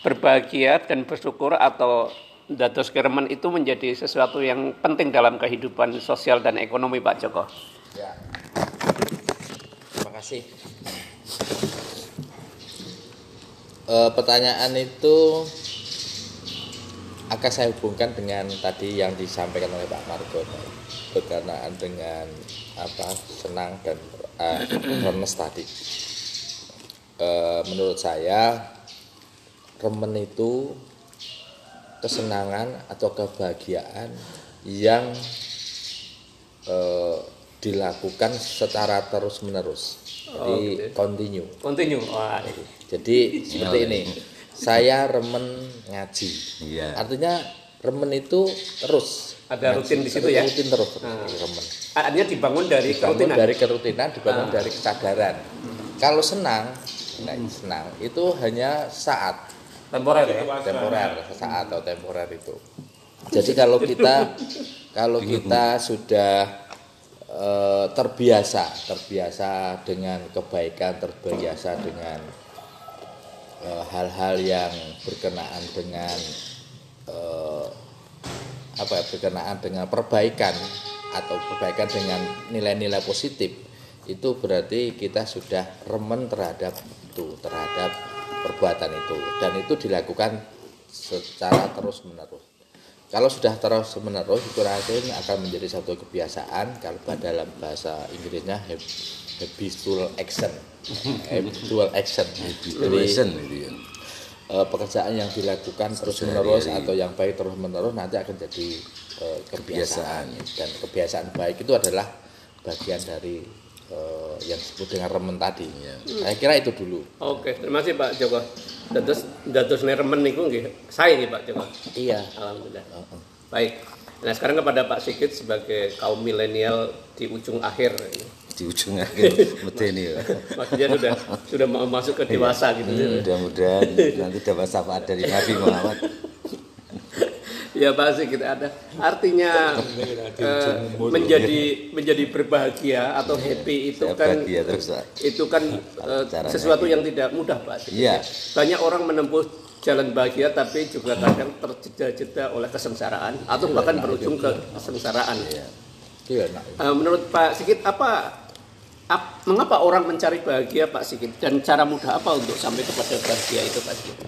berbahagia dan bersyukur atau dados keremen itu menjadi sesuatu yang penting dalam kehidupan sosial dan ekonomi Pak Joko? Ya. Kasih. Eh, pertanyaan itu akan saya hubungkan dengan tadi yang disampaikan oleh Pak Margono berkenaan dengan apa senang dan uh, remes tadi. Eh, menurut saya remen itu kesenangan atau kebahagiaan yang eh, dilakukan secara terus menerus jadi continue. Continue. Wah, jadi seperti ini. Saya remen ngaji. Iya. artinya remen itu terus. Ada rutin di situ ya? rutin terus remen. Artinya dibangun dari dibangun kerutinan. dari kerutinan dibangun dari kesadaran. Kalau senang nah, senang. Itu hanya saat. Temporer ya? temporer sesaat atau temporer itu. Jadi kalau kita kalau kita sudah eh, terbiasa terbiasa dengan kebaikan terbiasa dengan eh, hal-hal yang berkenaan dengan eh, apa ya, berkenaan dengan perbaikan atau perbaikan dengan nilai-nilai positif itu berarti kita sudah remen terhadap itu terhadap perbuatan itu. Dan itu dilakukan secara terus menerus kalau sudah terus menerus itu akhirnya akan menjadi satu kebiasaan. Kalau dalam bahasa Inggrisnya hab- habitual action. Habitual action. Relation itu ya. eh, pekerjaan yang dilakukan terus menerus atau yang baik terus menerus nanti akan jadi eh, kebiasaan. Dan kebiasaan baik itu adalah bagian dari eh, yang disebut dengan remen tadi saya kira itu dulu Oke, terima kasih Pak Joko. Dados dados remen niku nggih saya nggih Pak Joko. iya Alhamdulillah. Baik. Nah, sekarang kepada Pak Sigit sebagai kaum milenial di ujung akhir. Di ujung akhir medeni ya. Maksudnya sudah sudah mau masuk ke dewasa gitu. Mudah-mudahan nanti dapat syafaat dari Nabi Muhammad. Ya Pak Sigit ada artinya eh, menjadi menjadi berbahagia atau happy itu kan itu kan Caranya sesuatu gitu. yang tidak mudah Pak. Iya. Banyak orang menempuh jalan bahagia tapi juga kadang terjeda-jeda oleh kesengsaraan atau bahkan berujung ke kesengsaraan. ya Eh, menurut Pak Sigit apa ap- mengapa orang mencari bahagia Pak Sigit dan cara mudah apa untuk sampai kepada bahagia itu Pak Sigit?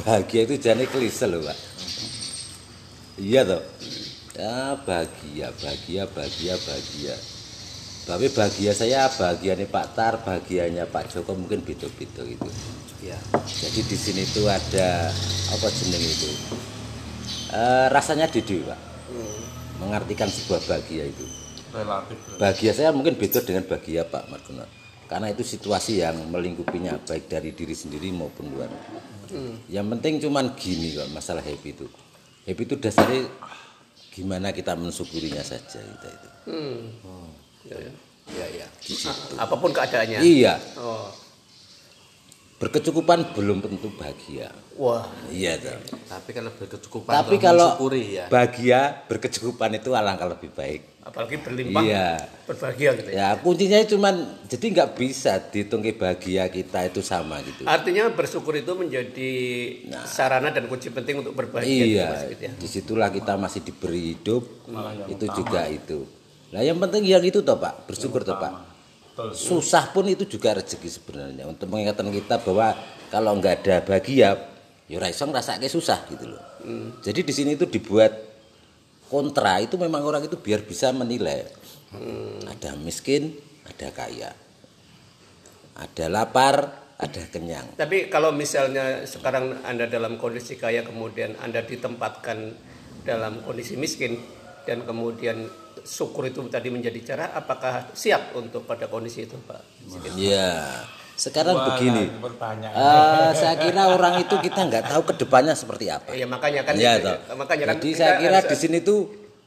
Bahagia itu jadi klise loh, Pak. Iya toh. Ya bahagia, bahagia, bahagia, bahagia. Tapi bahagia saya bahagianya Pak Tar, bahagianya Pak Joko mungkin beda-beda gitu. Ya. Jadi di sini tuh ada apa jeneng itu? Eh, rasanya dede, Pak. Mengartikan sebuah bahagia itu. Relatif. Bahagia saya mungkin beda dengan bahagia Pak Margono. Karena itu situasi yang melingkupinya baik dari diri sendiri maupun luar. Yang penting cuman gini kok masalah happy itu. Happy itu dasarnya gimana kita mensyukurinya saja kita itu. Ya, ya. Ya, ya. Di situ. Apa pun keadaannya. Iya, Oh. berkecukupan belum tentu bahagia. Wah. Iya toh. Tapi kalau berkecukupan Tapi kalau ya. bahagia berkecukupan itu alangkah lebih baik. Apalagi berlimpah. Iya. Berbahagia gitu ya. Ya kuncinya cuman jadi nggak bisa dihitung bahagia kita itu sama gitu. Artinya bersyukur itu menjadi sarana dan kunci penting untuk berbahagia gitu, Iya, Sigit, ya. di situlah kita masih diberi hidup, itu juga itu. Nah yang penting yang itu toh Pak, bersyukur toh Pak. susah pun itu juga rezeki sebenarnya untuk mengingatkan kita bahwa kalau nggak ada bahagia ya ora iso ngrasake susah gitu loh jadi di sini itu dibuat kontra itu memang orang itu biar bisa menilai. Ada miskin ada kaya. Ada lapar ada kenyang. Tapi kalau misalnya sekarang Anda dalam kondisi kaya kemudian Anda ditempatkan dalam kondisi miskin dan kemudian syukur itu tadi menjadi cara apakah siap untuk pada kondisi itu Pak? Ya, sekarang Wah, begini. bertanya. Eh, saya kira orang itu kita nggak tahu ke depannya seperti apa. Ya makanya kan Ya, itu, toh. ya. makanya kan Jadi kita saya kira harus- di sini tuh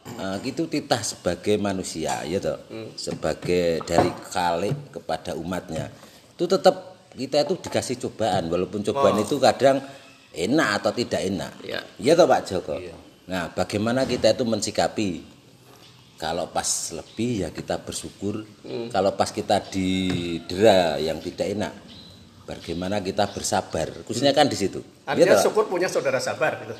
eh, itu titah sebagai manusia, ya toh, Hmm. sebagai dari kalik kepada umatnya. Itu tetap kita itu dikasih cobaan, walaupun cobaan Oh. itu kadang enak atau tidak enak. Ya. Iya toh Pak Joko. Nah, bagaimana kita itu mensikapi? Kalau pas lebih ya kita bersyukur. Hmm. Kalau pas kita didera yang tidak enak, bagaimana kita bersabar? Khususnya kan di situ. Artinya Pak? syukur punya saudara sabar gitu.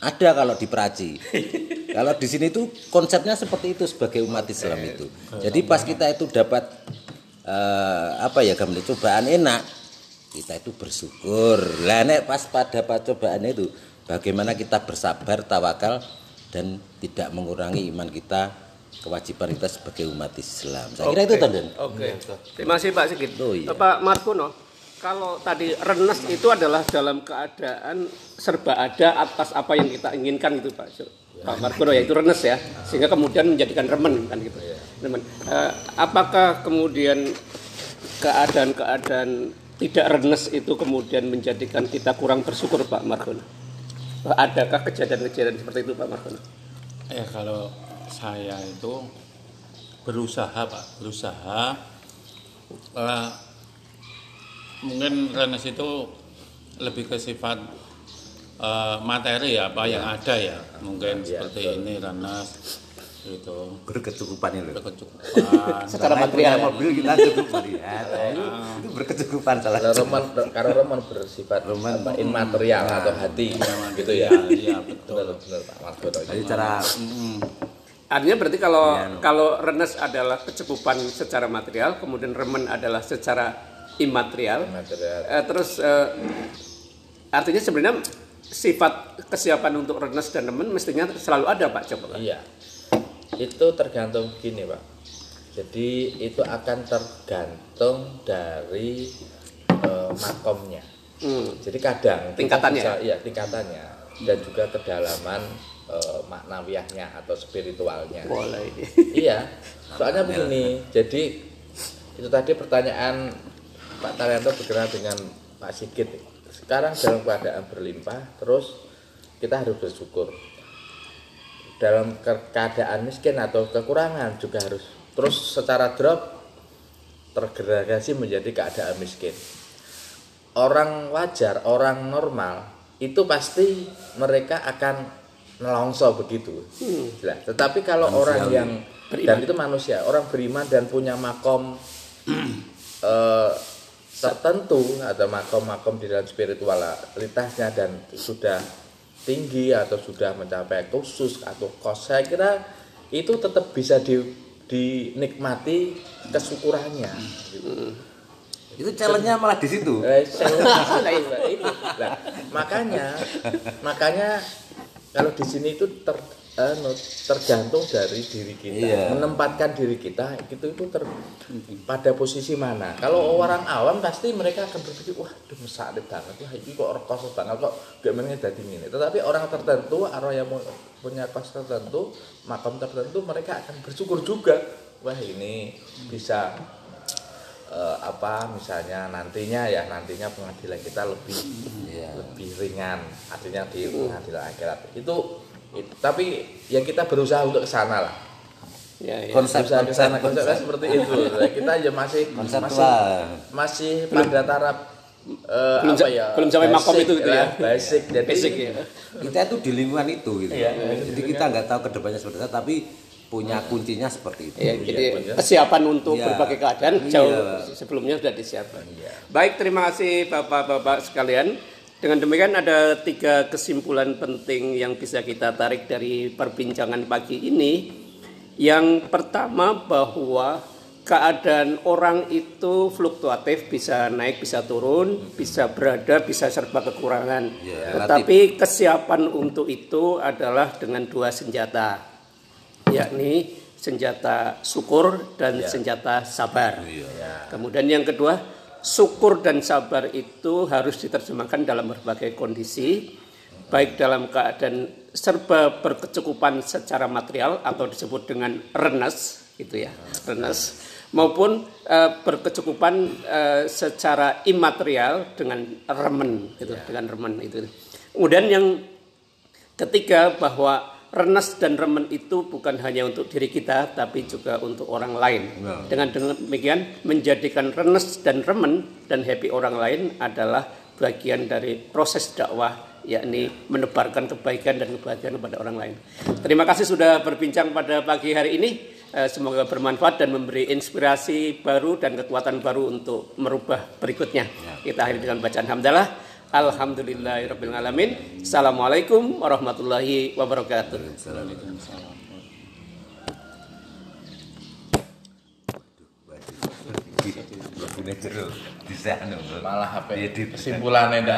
Ada kalau di Peraci. kalau di sini tuh konsepnya seperti itu sebagai umat Islam itu. Jadi pas kita itu dapat eh, apa ya gambar cobaan enak, kita itu bersyukur. Lah nek pas pada cobaan itu bagaimana kita bersabar, tawakal dan tidak mengurangi iman kita, kewajiban kita sebagai umat Islam. Saya kira itu Oke. Tonden. Oke. Terima kasih Pak Sigit. Oh, iya. Pak Markono, kalau tadi renes itu adalah dalam keadaan serba ada atas apa yang kita inginkan gitu Pak. Pak Markono ya itu renes ya, sehingga kemudian menjadikan remen kan gitu. Remen. Eh, apakah kemudian keadaan-keadaan tidak renes itu kemudian menjadikan kita kurang bersyukur Pak Markono? Adakah kejadian-kejadian seperti itu Pak Markono? Ya kalau saya itu berusaha pak, berusaha eh, mungkin Renes itu lebih ke sifat eh, materi ya apa yang ada ya mungkin seperti ini Renes itu Berkecukupan itu. berkecukupan Secara material ya? mobil kita cukup melihat. itu, itu berkecukupan salah. Kalau roman karena roman bersifat apa, immaterial atau hati gitu ya. iya betul Benar benar Pak. Jadi cara Artinya berarti kalau kalau renes adalah kecukupan secara material, kemudian remen adalah secara imaterial. Immaterial. Eh, terus eh, artinya sebenarnya sifat kesiapan untuk renes dan remen mestinya selalu ada Pak coba. Iya. Itu tergantung gini, Pak. Jadi itu akan tergantung dari eh, makomnya. Hmm. Jadi kadang Tingkatannya bisa- iya tingkatannya dan juga kedalaman eh, maknawiyahnya atau spiritualnya. Boleh. iya, soalnya begini. Jadi itu tadi pertanyaan Pak Taryanto berkenaan dengan Pak Sigit. Sekarang dalam keadaan berlimpah, terus kita harus bersyukur. Dalam ke- keadaan miskin atau kekurangan juga harus terus secara drop tergradasi menjadi keadaan miskin. Orang wajar, orang normal itu pasti mereka akan nelongso begitu. Jelas. Tetapi kalau orang yang dan itu manusia, orang beriman dan punya makom eh, tertentu atau makom-makom di dalam spiritualitasnya dan sudah tinggi atau sudah mencapai khusus atau kos saya kira itu tetap bisa di, dinikmati kesyukurannya gitu. itu challenge-nya malah di situ. Eh. Nah, makanya makanya kalau di sini itu ter, anu, tergantung dari diri kita. Iya. menempatkan diri kita itu itu ter, pada posisi mana. Kalau orang awam pasti mereka akan berpikir wah aduh mesake banget. Wah ini kok rekos banget kok gimana jadi ini tetapi orang tertentu orang yang punya kos tertentu makam tertentu mereka akan bersyukur juga. Wah ini bisa eh, apa misalnya nantinya ya nantinya pengadilan kita lebih lebih ringan. Artinya di pengadilan akhirat. Itu, itu tapi yang kita berusaha untuk ke sana lah Ya, ya. Konsep berusaha ke sana konsep, konsepnya seperti itu kita ya masih masih Konseptual. masih pada taraf eh, Belum apa ya belum sampai makom itu gitu ya. basic jadi Basic ya. kita itu di lingkungan itu gitu. Iya. Jadi kita nggak tahu ke depannya seperti apa, tapi punya kuncinya seperti itu. Ya, jadi kesiapan untuk Iya. berbagai keadaan Iya. jauh sebelumnya sudah disiapkan. Baik, terima kasih Bapak-bapak sekalian. Dengan demikian ada tiga kesimpulan penting yang bisa kita tarik dari perbincangan pagi ini. Yang pertama bahwa keadaan orang itu fluktuatif, bisa naik, bisa turun, bisa berada, bisa serba kekurangan. Ya, Tetapi kesiapan untuk itu adalah dengan dua senjata, yakni senjata syukur dan senjata sabar. Kemudian yang kedua, syukur dan sabar itu harus diterjemahkan dalam berbagai kondisi, baik dalam keadaan serba berkecukupan secara material atau disebut dengan renes, gitu ya, renes, maupun eh, berkecukupan eh, secara imaterial dengan remen, gitu, dengan remen itu. Kemudian yang ketiga bahwa renas dan remen itu bukan hanya untuk diri kita tapi juga untuk orang lain. Dengan demikian menjadikan renas dan remen dan happy orang lain adalah bagian dari proses dakwah yakni menebarkan kebaikan dan kebahagiaan kepada orang lain. Terima kasih sudah berbincang pada pagi hari ini. Eh, Semoga bermanfaat dan memberi inspirasi baru dan kekuatan baru untuk merubah berikutnya. Kita akhiri dengan bacaan hamdalah. Alhamdulillahirrahmanirrahim. Assalamualaikum warahmatullahi wabarakatuh. Di sana. Malah apa? Kesimpulannya